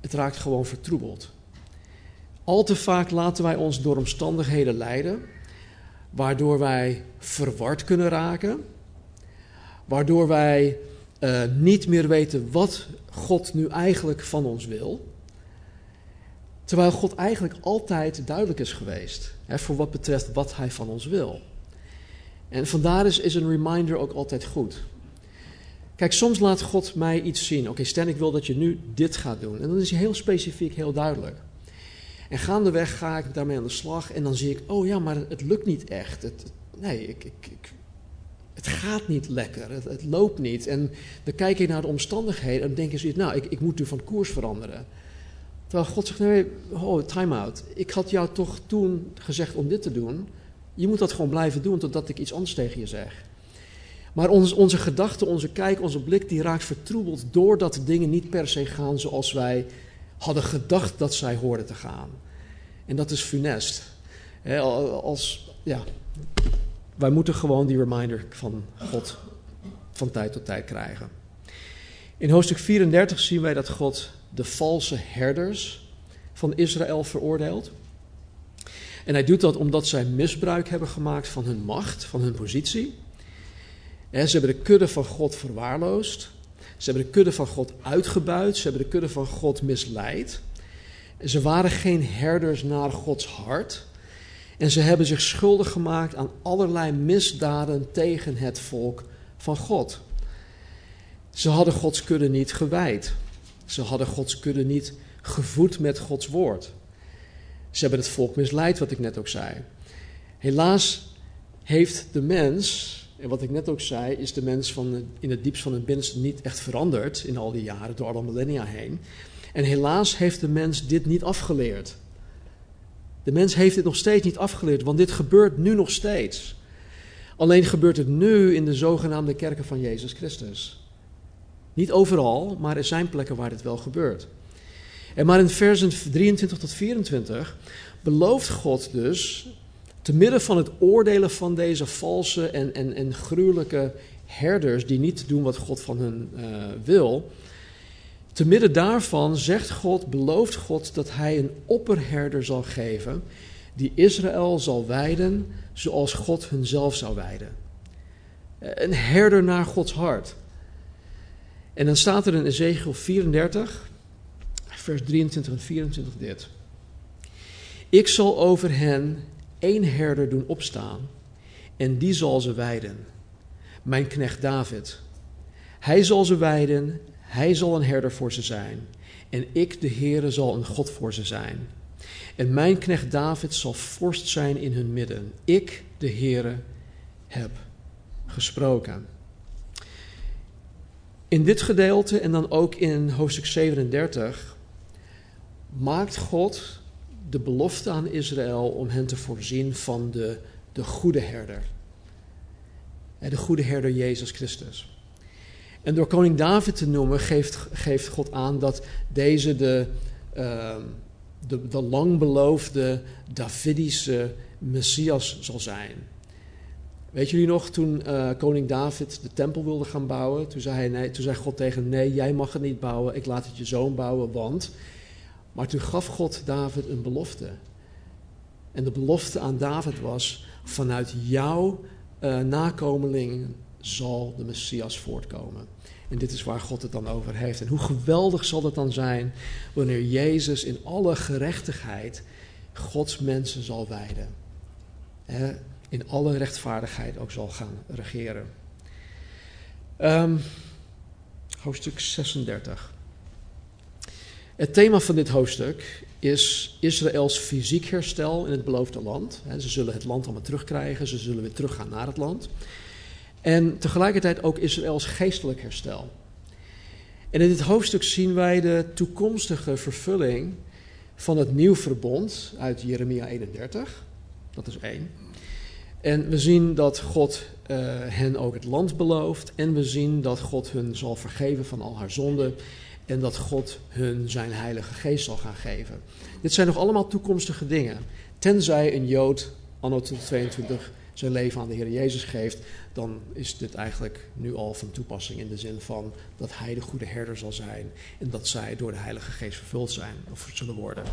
Het raakt gewoon vertroebeld. Al te vaak laten wij ons door omstandigheden leiden, waardoor wij verward kunnen raken, waardoor wij uh, niet meer weten wat God nu eigenlijk van ons wil. Terwijl God eigenlijk altijd duidelijk is geweest hè, voor wat betreft wat Hij van ons wil. En vandaar is, is een reminder ook altijd goed. Kijk, soms laat God mij iets zien. Oké, stel ik wil dat je nu dit gaat doen. En dan is hij heel specifiek, heel duidelijk. En gaandeweg ga ik daarmee aan de slag en dan zie ik, oh ja, maar het lukt niet echt. Het, nee, ik, ik, ik, het gaat niet lekker, het, loopt niet. En dan kijk je naar de omstandigheden en denk je nou, ik, ik moet nu van koers veranderen. Terwijl God zegt, nee, oh, time out. Ik had jou toch toen gezegd om dit te doen. Je moet dat gewoon blijven doen totdat ik iets anders tegen je zeg. Maar onze, onze gedachten, onze kijk, onze blik, die raakt vertroebeld doordat dingen niet per se gaan zoals wij hadden gedacht dat zij hoorden te gaan. En dat is funest. als, ja, wij moeten gewoon die reminder van God van tijd tot tijd krijgen. In hoofdstuk 34 zien wij dat God de valse herders van Israël veroordeelt. En hij doet dat omdat zij misbruik hebben gemaakt van hun macht, van hun positie. ze hebben de kudde van God verwaarloosd. Ze hebben de kudde van God uitgebuit. Ze hebben de kudde van God misleid. Ze waren geen herders naar Gods hart. En ze hebben zich schuldig gemaakt aan allerlei misdaden tegen het volk van God. Ze hadden Gods kudde niet gewijd. Ze hadden Gods kudde niet gevoed met Gods woord. Ze hebben het volk misleid, wat ik net ook zei. Helaas heeft de mens, en wat ik net ook zei, is de mens van, in het diepst van het binnenste niet echt veranderd in al die jaren, door alle millennia heen. En helaas heeft de mens dit niet afgeleerd. De mens heeft dit nog steeds niet afgeleerd, want dit gebeurt nu nog steeds. Alleen gebeurt het nu in de zogenaamde kerken van Jezus Christus. Niet overal, maar er zijn plekken waar dit wel gebeurt. En maar in versen 23 tot 24 belooft God dus, te midden van het oordelen van deze valse en, en, en gruwelijke herders die niet doen wat God van hen uh, wil, te midden daarvan zegt God, belooft God dat hij een opperherder zal geven die Israël zal wijden zoals God hunzelf zou wijden. Een herder naar Gods hart. En dan staat er in Ezekiel 34, vers 23 en 24 dit. Ik zal over hen één herder doen opstaan en die zal ze wijden. Mijn knecht David. Hij zal ze wijden, hij zal een herder voor ze zijn. En ik, de Heere, zal een God voor ze zijn. En mijn knecht David zal vorst zijn in hun midden. Ik, de Heere, heb gesproken. In dit gedeelte en dan ook in hoofdstuk 37 maakt God de belofte aan Israël om hen te voorzien van de, de goede herder. De goede herder Jezus Christus. En door koning David te noemen geeft, geeft God aan dat deze de, uh, de, de lang beloofde Davidische Messias zal zijn. Weet jullie nog, toen uh, koning David de tempel wilde gaan bouwen, toen zei, hij, nee, toen zei God tegen hem, nee, jij mag het niet bouwen, ik laat het je zoon bouwen, want... Maar toen gaf God David een belofte. En de belofte aan David was, vanuit jouw uh, nakomelingen zal de Messias voortkomen. En dit is waar God het dan over heeft. En hoe geweldig zal het dan zijn wanneer Jezus in alle gerechtigheid Gods mensen zal wijden in alle rechtvaardigheid ook zal gaan regeren. Um, hoofdstuk 36. Het thema van dit hoofdstuk is Israëls fysiek herstel in het beloofde land. Ze zullen het land allemaal terugkrijgen, ze zullen weer teruggaan naar het land. En tegelijkertijd ook Israëls geestelijk herstel. En in dit hoofdstuk zien wij de toekomstige vervulling van het nieuw verbond uit Jeremia 31. Dat is één. En we zien dat God uh, hen ook het land belooft. En we zien dat God hun zal vergeven van al haar zonden. En dat God hun zijn heilige geest zal gaan geven. Dit zijn nog allemaal toekomstige dingen. Tenzij een Jood anno 2022 zijn leven aan de Heer Jezus geeft, dan is dit eigenlijk nu al van toepassing in de zin van dat Hij de goede herder zal zijn en dat zij door de Heilige Geest vervuld zijn of zullen worden.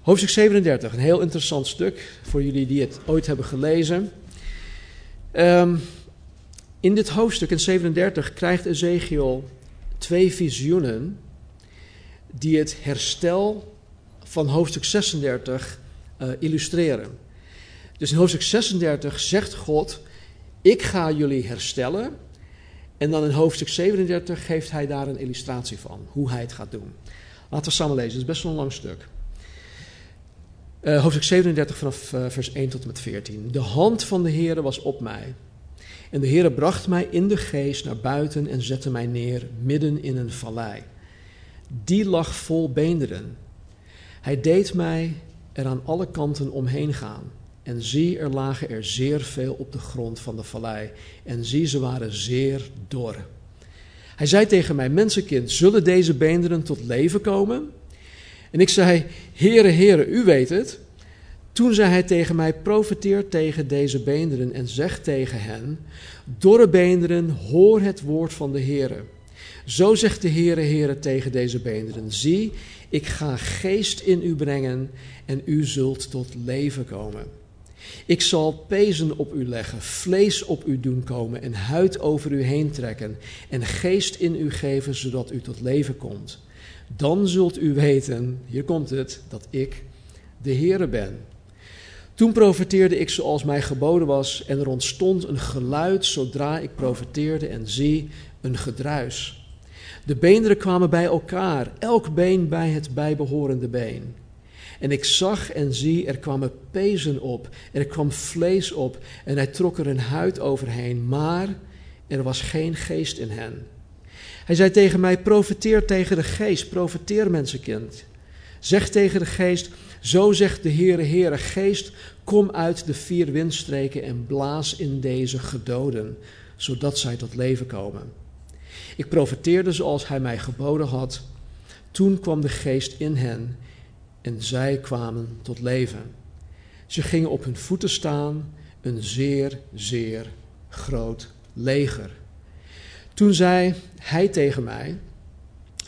Hoofdstuk 37, een heel interessant stuk voor jullie die het ooit hebben gelezen. Um, in dit hoofdstuk, in 37, krijgt Ezekiel twee visioenen die het herstel van hoofdstuk 36 uh, eh, illustreren. Dus in hoofdstuk 36 zegt God: Ik ga jullie herstellen. En dan in hoofdstuk 37 geeft hij daar een illustratie van, hoe hij het gaat doen. Laten we samen lezen, het is best wel een lang stuk. Uh, hoofdstuk 37 vanaf uh, vers 1 tot en met 14. De hand van de Heere was op mij. En de Heere bracht mij in de geest naar buiten en zette mij neer midden in een vallei. Die lag vol beenderen. Hij deed mij er aan alle kanten omheen gaan. En zie, er lagen er zeer veel op de grond van de vallei. En zie, ze waren zeer dor. Hij zei tegen mij, mensenkind, zullen deze beenderen tot leven komen? En ik zei, Heere, Heere, u weet het. Toen zei hij tegen mij, profeteer tegen deze beenderen en zeg tegen hen, dorre beenderen, hoor het woord van de Heere. Zo zegt de Heere, Heere tegen deze beenderen, zie, ik ga geest in u brengen en u zult tot leven komen. Ik zal pezen op u leggen, vlees op u doen komen en huid over u heen trekken en geest in u geven, zodat u tot leven komt. Dan zult u weten, hier komt het, dat ik de Heere ben. Toen profeteerde ik zoals mij geboden was en er ontstond een geluid zodra ik profeteerde en zie een gedruis. De beenderen kwamen bij elkaar, elk been bij het bijbehorende been. En ik zag en zie, er kwamen pezen op, er kwam vlees op en hij trok er een huid overheen, maar er was geen geest in hen. Hij zei tegen mij, profeteer tegen de geest, profeteer mensenkind. Zeg tegen de geest, zo zegt de Heere, Heere, geest, kom uit de vier windstreken en blaas in deze gedoden, zodat zij tot leven komen. Ik profeteerde zoals hij mij geboden had. Toen kwam de geest in hen en zij kwamen tot leven. Ze gingen op hun voeten staan, een zeer, zeer groot leger. Toen zei hij tegen mij: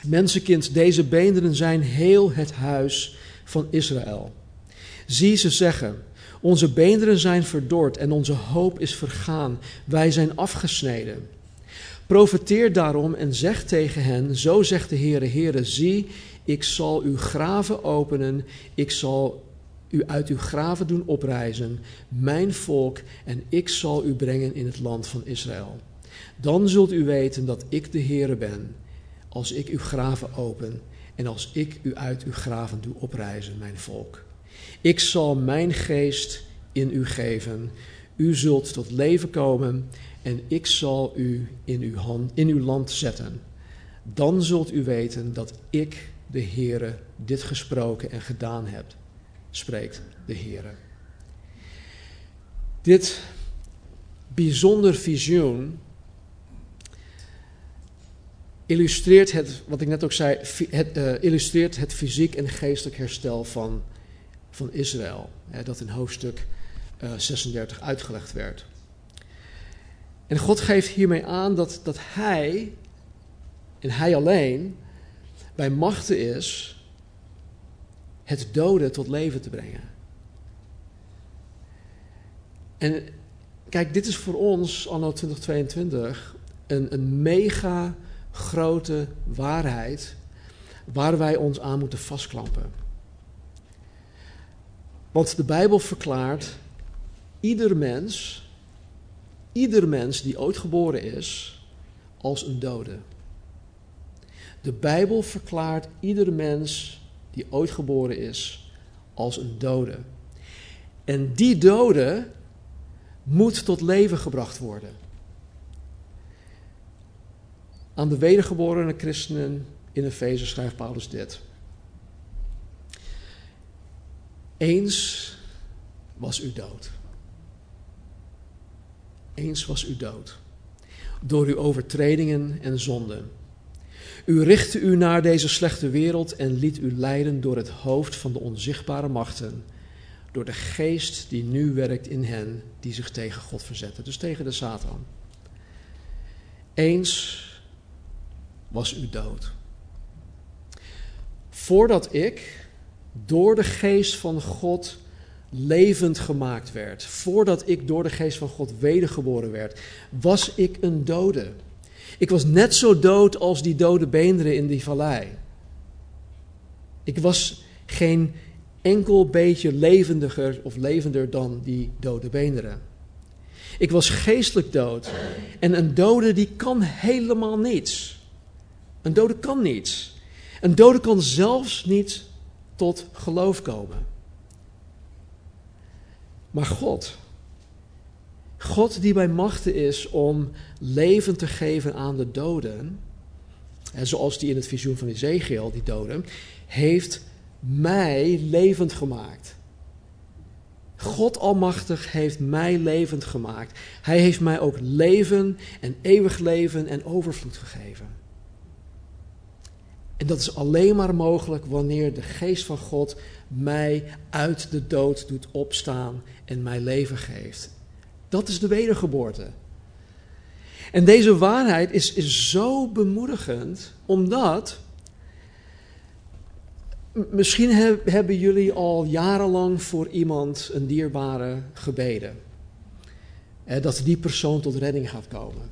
Mensenkind, deze beenderen zijn heel het huis van Israël. Zie ze zeggen: Onze beenderen zijn verdord en onze hoop is vergaan. Wij zijn afgesneden. Profeteer daarom en zeg tegen hen: Zo zegt de Heere, Heere, zie, ik zal uw graven openen, ik zal u uit uw graven doen oprijzen, mijn volk, en ik zal u brengen in het land van Israël. Dan zult u weten dat ik de Heere ben, als ik uw graven open en als ik u uit uw graven doe oprijzen, mijn volk. Ik zal mijn geest in u geven, u zult tot leven komen en ik zal u in uw, hand, in uw land zetten. Dan zult u weten dat ik de Heere dit gesproken en gedaan hebt, spreekt de Heere. Dit bijzonder visioen illustreert het, wat ik net ook zei, het, uh, illustreert het fysiek en geestelijk herstel van, van Israël. Hè, dat in hoofdstuk uh, eh, 36 uitgelegd werd. En God geeft hiermee aan dat, dat Hij, en Hij alleen, bij machten is het doden tot leven te brengen. En kijk, dit is voor ons, anno 2022, een, een mega grote waarheid waar wij ons aan moeten vastklampen. Want de Bijbel verklaart, ieder mens, ieder mens die ooit geboren is, als een dode. De Bijbel verklaart ieder mens die ooit geboren is als een dode. En die dode moet tot leven gebracht worden. Aan de wedergeborene christenen in Efeze schrijft Paulus dit. Eens was u dood. Eens was u dood. Door uw overtredingen en zonden. U richtte u naar deze slechte wereld en liet u leiden door het hoofd van de onzichtbare machten. Door de geest die nu werkt in hen die zich tegen God verzetten. Dus tegen de Satan. Eens was u dood. Voordat ik door de geest van God levend gemaakt werd, voordat ik door de geest van God wedergeboren werd, was ik een dode. Ik was net zo dood als die dode beenderen in die vallei. Ik was geen enkel beetje levendiger of levender dan die dode beenderen. Ik was geestelijk dood. En een dode die kan helemaal niets. Een dode kan niets. Een dode kan zelfs niet tot geloof komen. Maar God, God die bij machten is om leven te geven aan de doden, en zoals die in het visioen van Ezekiel, die doden, heeft mij levend gemaakt. God Almachtig heeft mij levend gemaakt. Hij heeft mij ook leven en eeuwig leven en overvloed gegeven. En dat is alleen maar mogelijk wanneer de geest van God mij uit de dood doet opstaan en mij leven geeft. Dat is de wedergeboorte. En deze waarheid is, is zo bemoedigend, omdat misschien hebben jullie al jarenlang voor iemand, een dierbare, gebeden. dat die persoon tot redding gaat komen.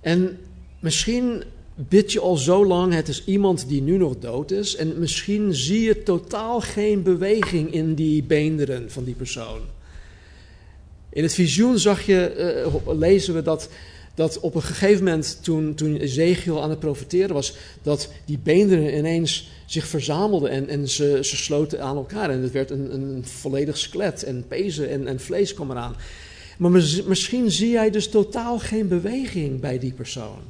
En misschien bid je al zo lang, het is iemand die nu nog dood is. En misschien zie je totaal geen beweging in die beenderen van die persoon. In het visioen zag je, uh, lezen we dat, dat op een gegeven moment, toen, toen Ezekiel aan het profeteren was, dat die beenderen ineens zich verzamelden en, en ze, ze sloten aan elkaar. En het werd een, een volledig skelet en pezen en, en vlees kwam eraan. Maar misschien zie jij dus totaal geen beweging bij die persoon.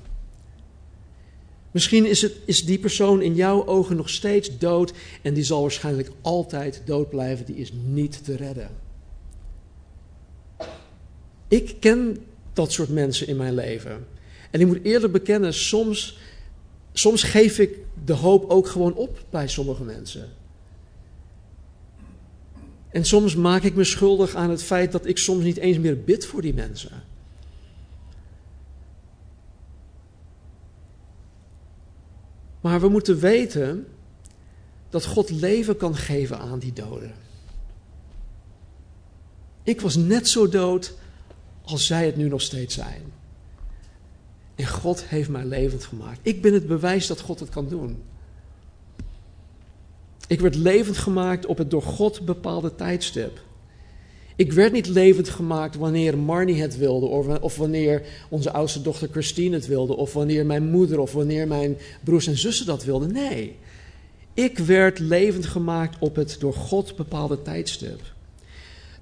Misschien is, het, is die persoon in jouw ogen nog steeds dood en die zal waarschijnlijk altijd dood blijven. Die is niet te redden. Ik ken dat soort mensen in mijn leven. En ik moet eerlijk bekennen, soms, soms geef ik de hoop ook gewoon op bij sommige mensen. En soms maak ik me schuldig aan het feit dat ik soms niet eens meer bid voor die mensen. Maar we moeten weten dat God leven kan geven aan die doden. Ik was net zo dood als zij het nu nog steeds zijn. En God heeft mij levend gemaakt. Ik ben het bewijs dat God het kan doen. Ik werd levend gemaakt op het door God bepaalde tijdstip. Ik werd niet levend gemaakt wanneer Marnie het wilde, of, wanneer onze oudste dochter Christine het wilde, of wanneer mijn moeder of wanneer mijn broers en zussen dat wilden. Nee, ik werd levend gemaakt op het door God bepaalde tijdstip.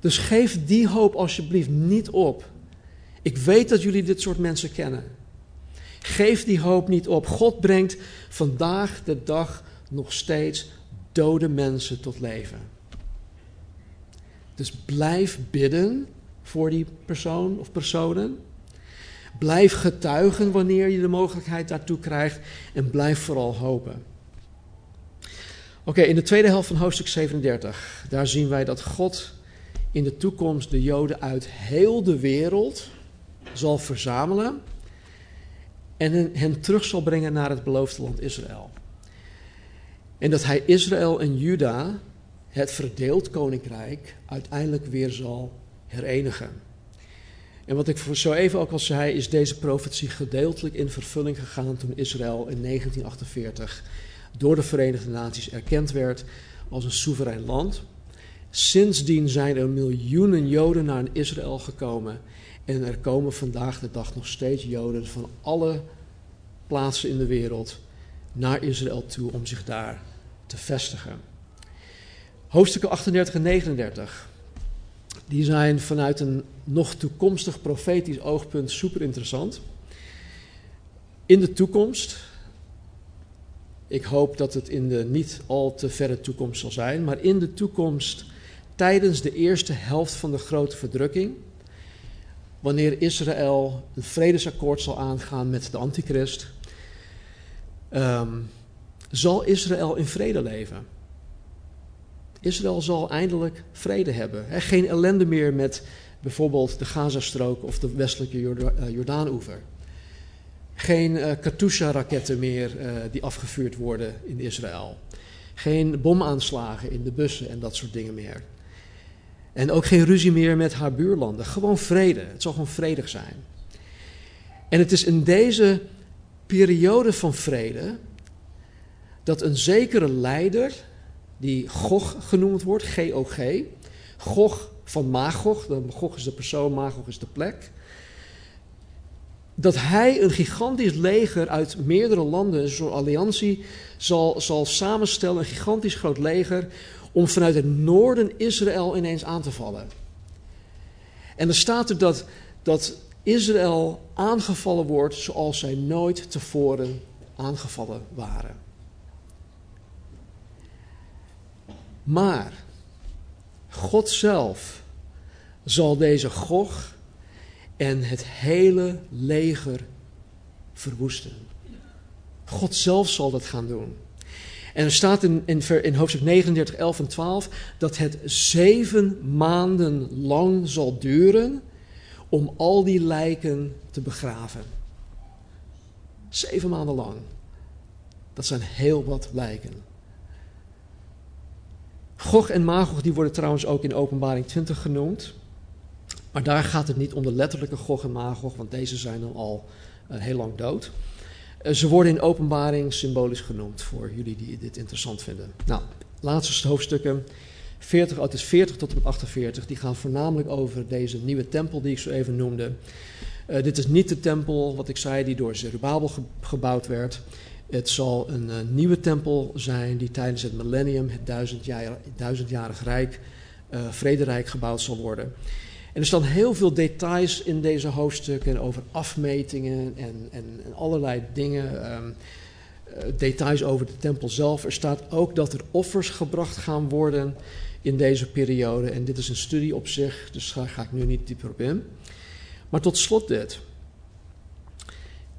Dus geef die hoop alsjeblieft niet op. Ik weet dat jullie dit soort mensen kennen. Geef die hoop niet op. God brengt vandaag de dag nog steeds dode mensen tot leven. Dus blijf bidden voor die persoon of personen. Blijf getuigen wanneer je de mogelijkheid daartoe krijgt. En blijf vooral hopen. Oké, in de tweede helft van hoofdstuk 37, daar zien wij dat God in de toekomst de Joden uit heel de wereld zal verzamelen en hen terug zal brengen naar het beloofde land Israël. En dat hij Israël en Juda het verdeeld koninkrijk uiteindelijk weer zal herenigen. En wat ik zo even ook al zei, is deze profetie gedeeltelijk in vervulling gegaan toen Israël in 1948 door de Verenigde Naties erkend werd als een soeverein land. Sindsdien zijn er miljoenen Joden naar Israël gekomen en er komen vandaag de dag nog steeds Joden van alle plaatsen in de wereld naar Israël toe om zich daar te vestigen. Hoofdstukken 38 en 39. Die zijn vanuit een nog toekomstig profetisch oogpunt super interessant. In de toekomst, ik hoop dat het in de niet al te verre toekomst zal zijn, maar in de toekomst, tijdens de eerste helft van de grote verdrukking, wanneer Israël een vredesakkoord zal aangaan met de antichrist, ehm, zal Israël in vrede leven. Israël zal eindelijk vrede hebben. geen ellende meer met bijvoorbeeld de Gazastrook of de westelijke eh, Jordaan-oever. Geen uh, Katusha-raketten meer uh, die afgevuurd worden in Israël. Geen bomaanslagen in de bussen en dat soort dingen meer. En ook geen ruzie meer met haar buurlanden. Gewoon vrede. Het zal gewoon vredig zijn. En het is in deze periode van vrede dat een zekere leider, die Gog genoemd wordt, G-O-G, Gog van Magog, Gog is de persoon, Magog is de plek, dat hij een gigantisch leger uit meerdere landen, een soort alliantie, zal, zal samenstellen, een gigantisch groot leger, om vanuit het noorden Israël ineens aan te vallen. En er staat er dat, dat Israël aangevallen wordt zoals zij nooit tevoren aangevallen waren. Maar God zelf zal deze Gog en het hele leger verwoesten. God zelf zal dat gaan doen. En er staat in, in, hoofdstuk 39, 11 en 12 dat het zeven maanden lang zal duren om al die lijken te begraven. Zeven maanden lang. Dat zijn heel wat lijken. Gog en Magog die worden trouwens ook in openbaring 20 genoemd. Maar daar gaat het niet om de letterlijke Gog en Magog, want deze zijn dan al uh, heel lang dood. Uh, ze worden in openbaring symbolisch genoemd voor jullie die dit interessant vinden. Nou, laatste hoofdstukken. 40, het is 40 tot en met 48. Die gaan voornamelijk over deze nieuwe tempel die ik zo even noemde. Uh, dit is niet de tempel, wat ik zei, die door Zerubabel ge gebouwd werd. Het zal een uh, nieuwe tempel zijn die tijdens het millennium, het duizendjarig, duizendjarig rijk, uh, vrederijk gebouwd zal worden. En er staan heel veel details in deze hoofdstukken over afmetingen en, en, allerlei dingen. Um, uh, details over de tempel zelf. Er staat ook dat er offers gebracht gaan worden in deze periode. En dit is een studie op zich, dus daar ga ik nu niet dieper op in. Maar tot slot dit.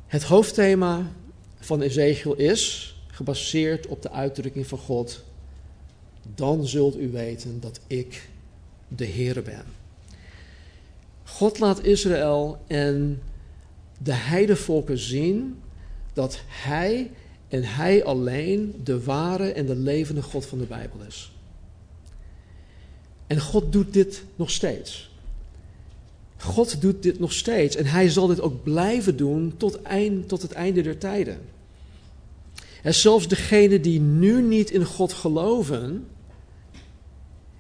Het hoofdthema van Ezekiel is gebaseerd op de uitdrukking van God. Dan zult u weten dat ik de Heere ben. God laat Israël en de heidevolken zien dat Hij en Hij alleen de ware en de levende God van de Bijbel is. En God doet dit nog steeds. God doet dit nog steeds en Hij zal dit ook blijven doen tot, eind, tot het einde der tijden. En zelfs degenen die nu niet in God geloven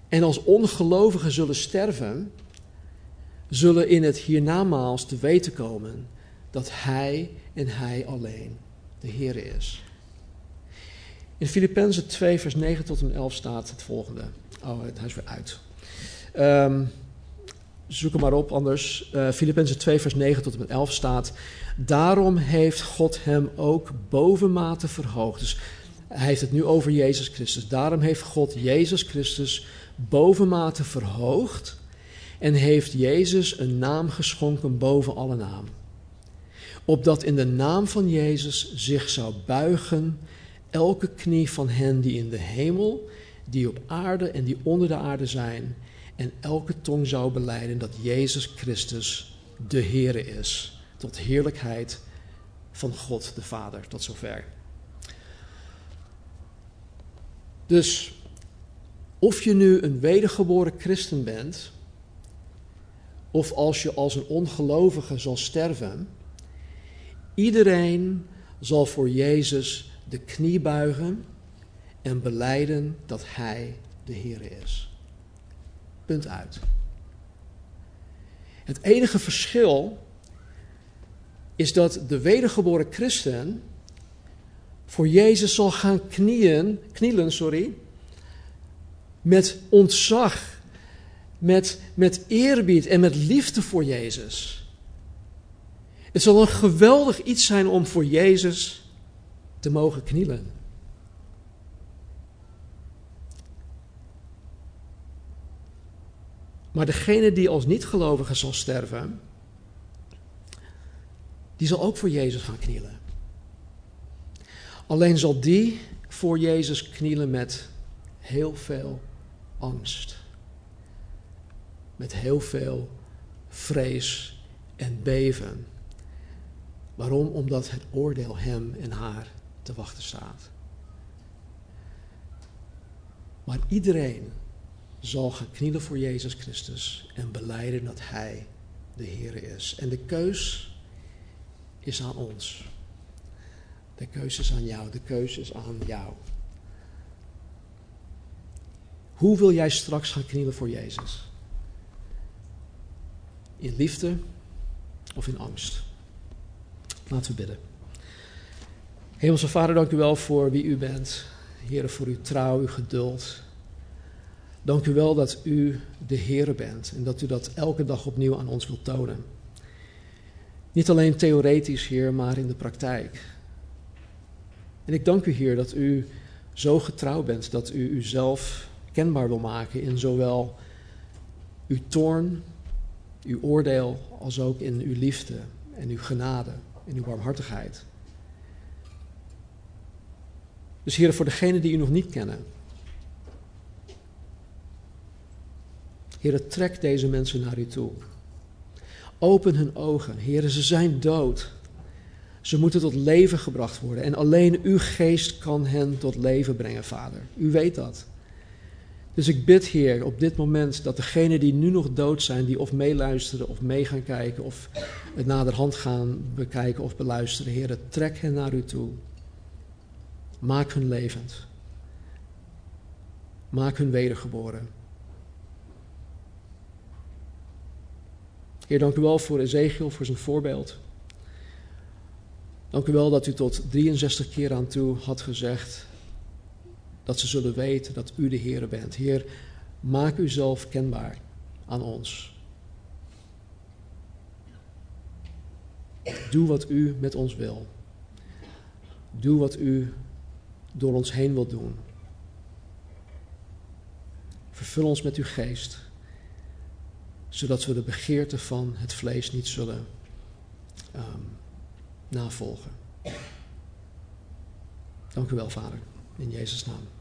en als ongelovigen zullen sterven, zullen in het hiernamaals te weten komen dat Hij en Hij alleen de Heer is. In Filippenzen 2, vers 9 tot en 11 staat het volgende. Oh, hij is weer uit. Um, zoek hem maar op, anders. Uh, Filippenzen 2, vers 9 tot en met 11 staat. Daarom heeft God hem ook bovenmate verhoogd. Dus hij heeft het nu over Jezus Christus. Daarom heeft God Jezus Christus bovenmate verhoogd en heeft Jezus een naam geschonken boven alle naam. Opdat in de naam van Jezus zich zou buigen elke knie van hen die in de hemel, die op aarde en die onder de aarde zijn, en elke tong zou beleiden dat Jezus Christus de Heere is, tot heerlijkheid van God de Vader, tot zover. Dus of je nu een wedergeboren christen bent, of als je als een ongelovige zal sterven, iedereen zal voor Jezus de knie buigen en beleiden dat Hij de Heer is. Punt uit. Het enige verschil is dat de wedergeboren christen voor Jezus zal gaan knielen, sorry, met ontzag met, met eerbied en met liefde voor Jezus. Het zal een geweldig iets zijn om voor Jezus te mogen knielen. Maar degene die als niet-gelovige zal sterven, die zal ook voor Jezus gaan knielen. Alleen zal die voor Jezus knielen met heel veel angst. Met heel veel vrees en beven. Waarom? Omdat het oordeel hem en haar te wachten staat. Maar iedereen zal gaan knielen voor Jezus Christus en beleiden dat Hij de Heer is. En de keus is aan ons. De keus is aan jou, de keus is aan jou. Hoe wil jij straks gaan knielen voor Jezus? In liefde of in angst? Laten we bidden. Hemelse Vader, dank u wel voor wie u bent. Heer, voor uw trouw, uw geduld. Dank u wel dat u de Heer bent en dat u dat elke dag opnieuw aan ons wilt tonen. Niet alleen theoretisch, Heer, maar in de praktijk. En ik dank u, Heer, dat u zo getrouw bent dat u uzelf kenbaar wil maken in zowel uw toorn, uw oordeel, als ook in uw liefde en uw genade en uw barmhartigheid. Dus Heer, voor degenen die u nog niet kennen, Heer, trek deze mensen naar u toe. Open hun ogen. Heer, ze zijn dood. Ze moeten tot leven gebracht worden. En alleen uw geest kan hen tot leven brengen, Vader. U weet dat. Dus ik bid, Heer, op dit moment dat degenen die nu nog dood zijn, die of meeluisteren of mee gaan kijken of het naderhand gaan bekijken of beluisteren, Heer, trek hen naar u toe. Maak hun levend. Maak hun wedergeboren. Heer, dank u wel voor Ezekiel, voor zijn voorbeeld. Dank u wel dat u tot 63 keer aan toe had gezegd dat ze zullen weten dat u de Heer bent. Heer, maak uzelf kenbaar aan ons. Doe wat u met ons wil. Doe wat u door ons heen wilt doen. Vervul ons met uw geest zodat we de begeerte van het vlees niet zullen um, navolgen. Dank u wel, Vader, in Jezus' naam.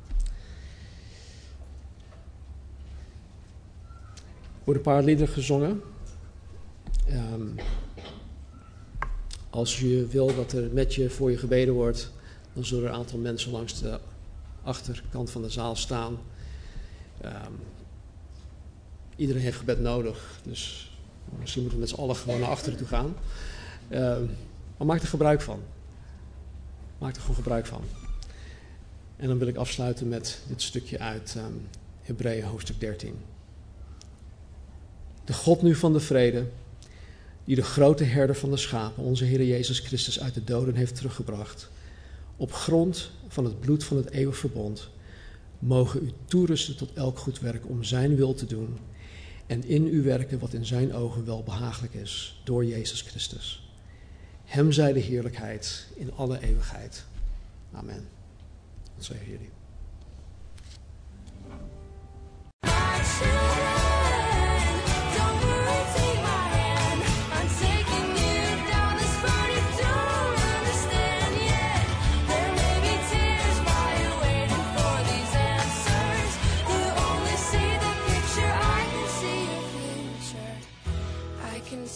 Worden een paar liederen gezongen. Um, als je wil dat er met je voor je gebeden wordt, dan zullen er een aantal mensen langs de achterkant van de zaal staan. Um, Iedereen heeft gebed nodig, dus misschien moeten we met z'n allen gewoon naar achteren toe gaan. Uh, maar maak er gebruik van. Maak er gewoon gebruik van. En dan wil ik afsluiten met dit stukje uit um, Hebreeën hoofdstuk 13. De God nu van de vrede, die de grote herder van de schapen, onze Heer Jezus Christus, uit de doden heeft teruggebracht, op grond van het bloed van het eeuwig verbond, mogen u toerusten tot elk goed werk om zijn wil te doen en in u werken wat in zijn ogen wel behagelijk is, door Jezus Christus. Hem zij de heerlijkheid in alle eeuwigheid. Amen. Wat zeggen jullie?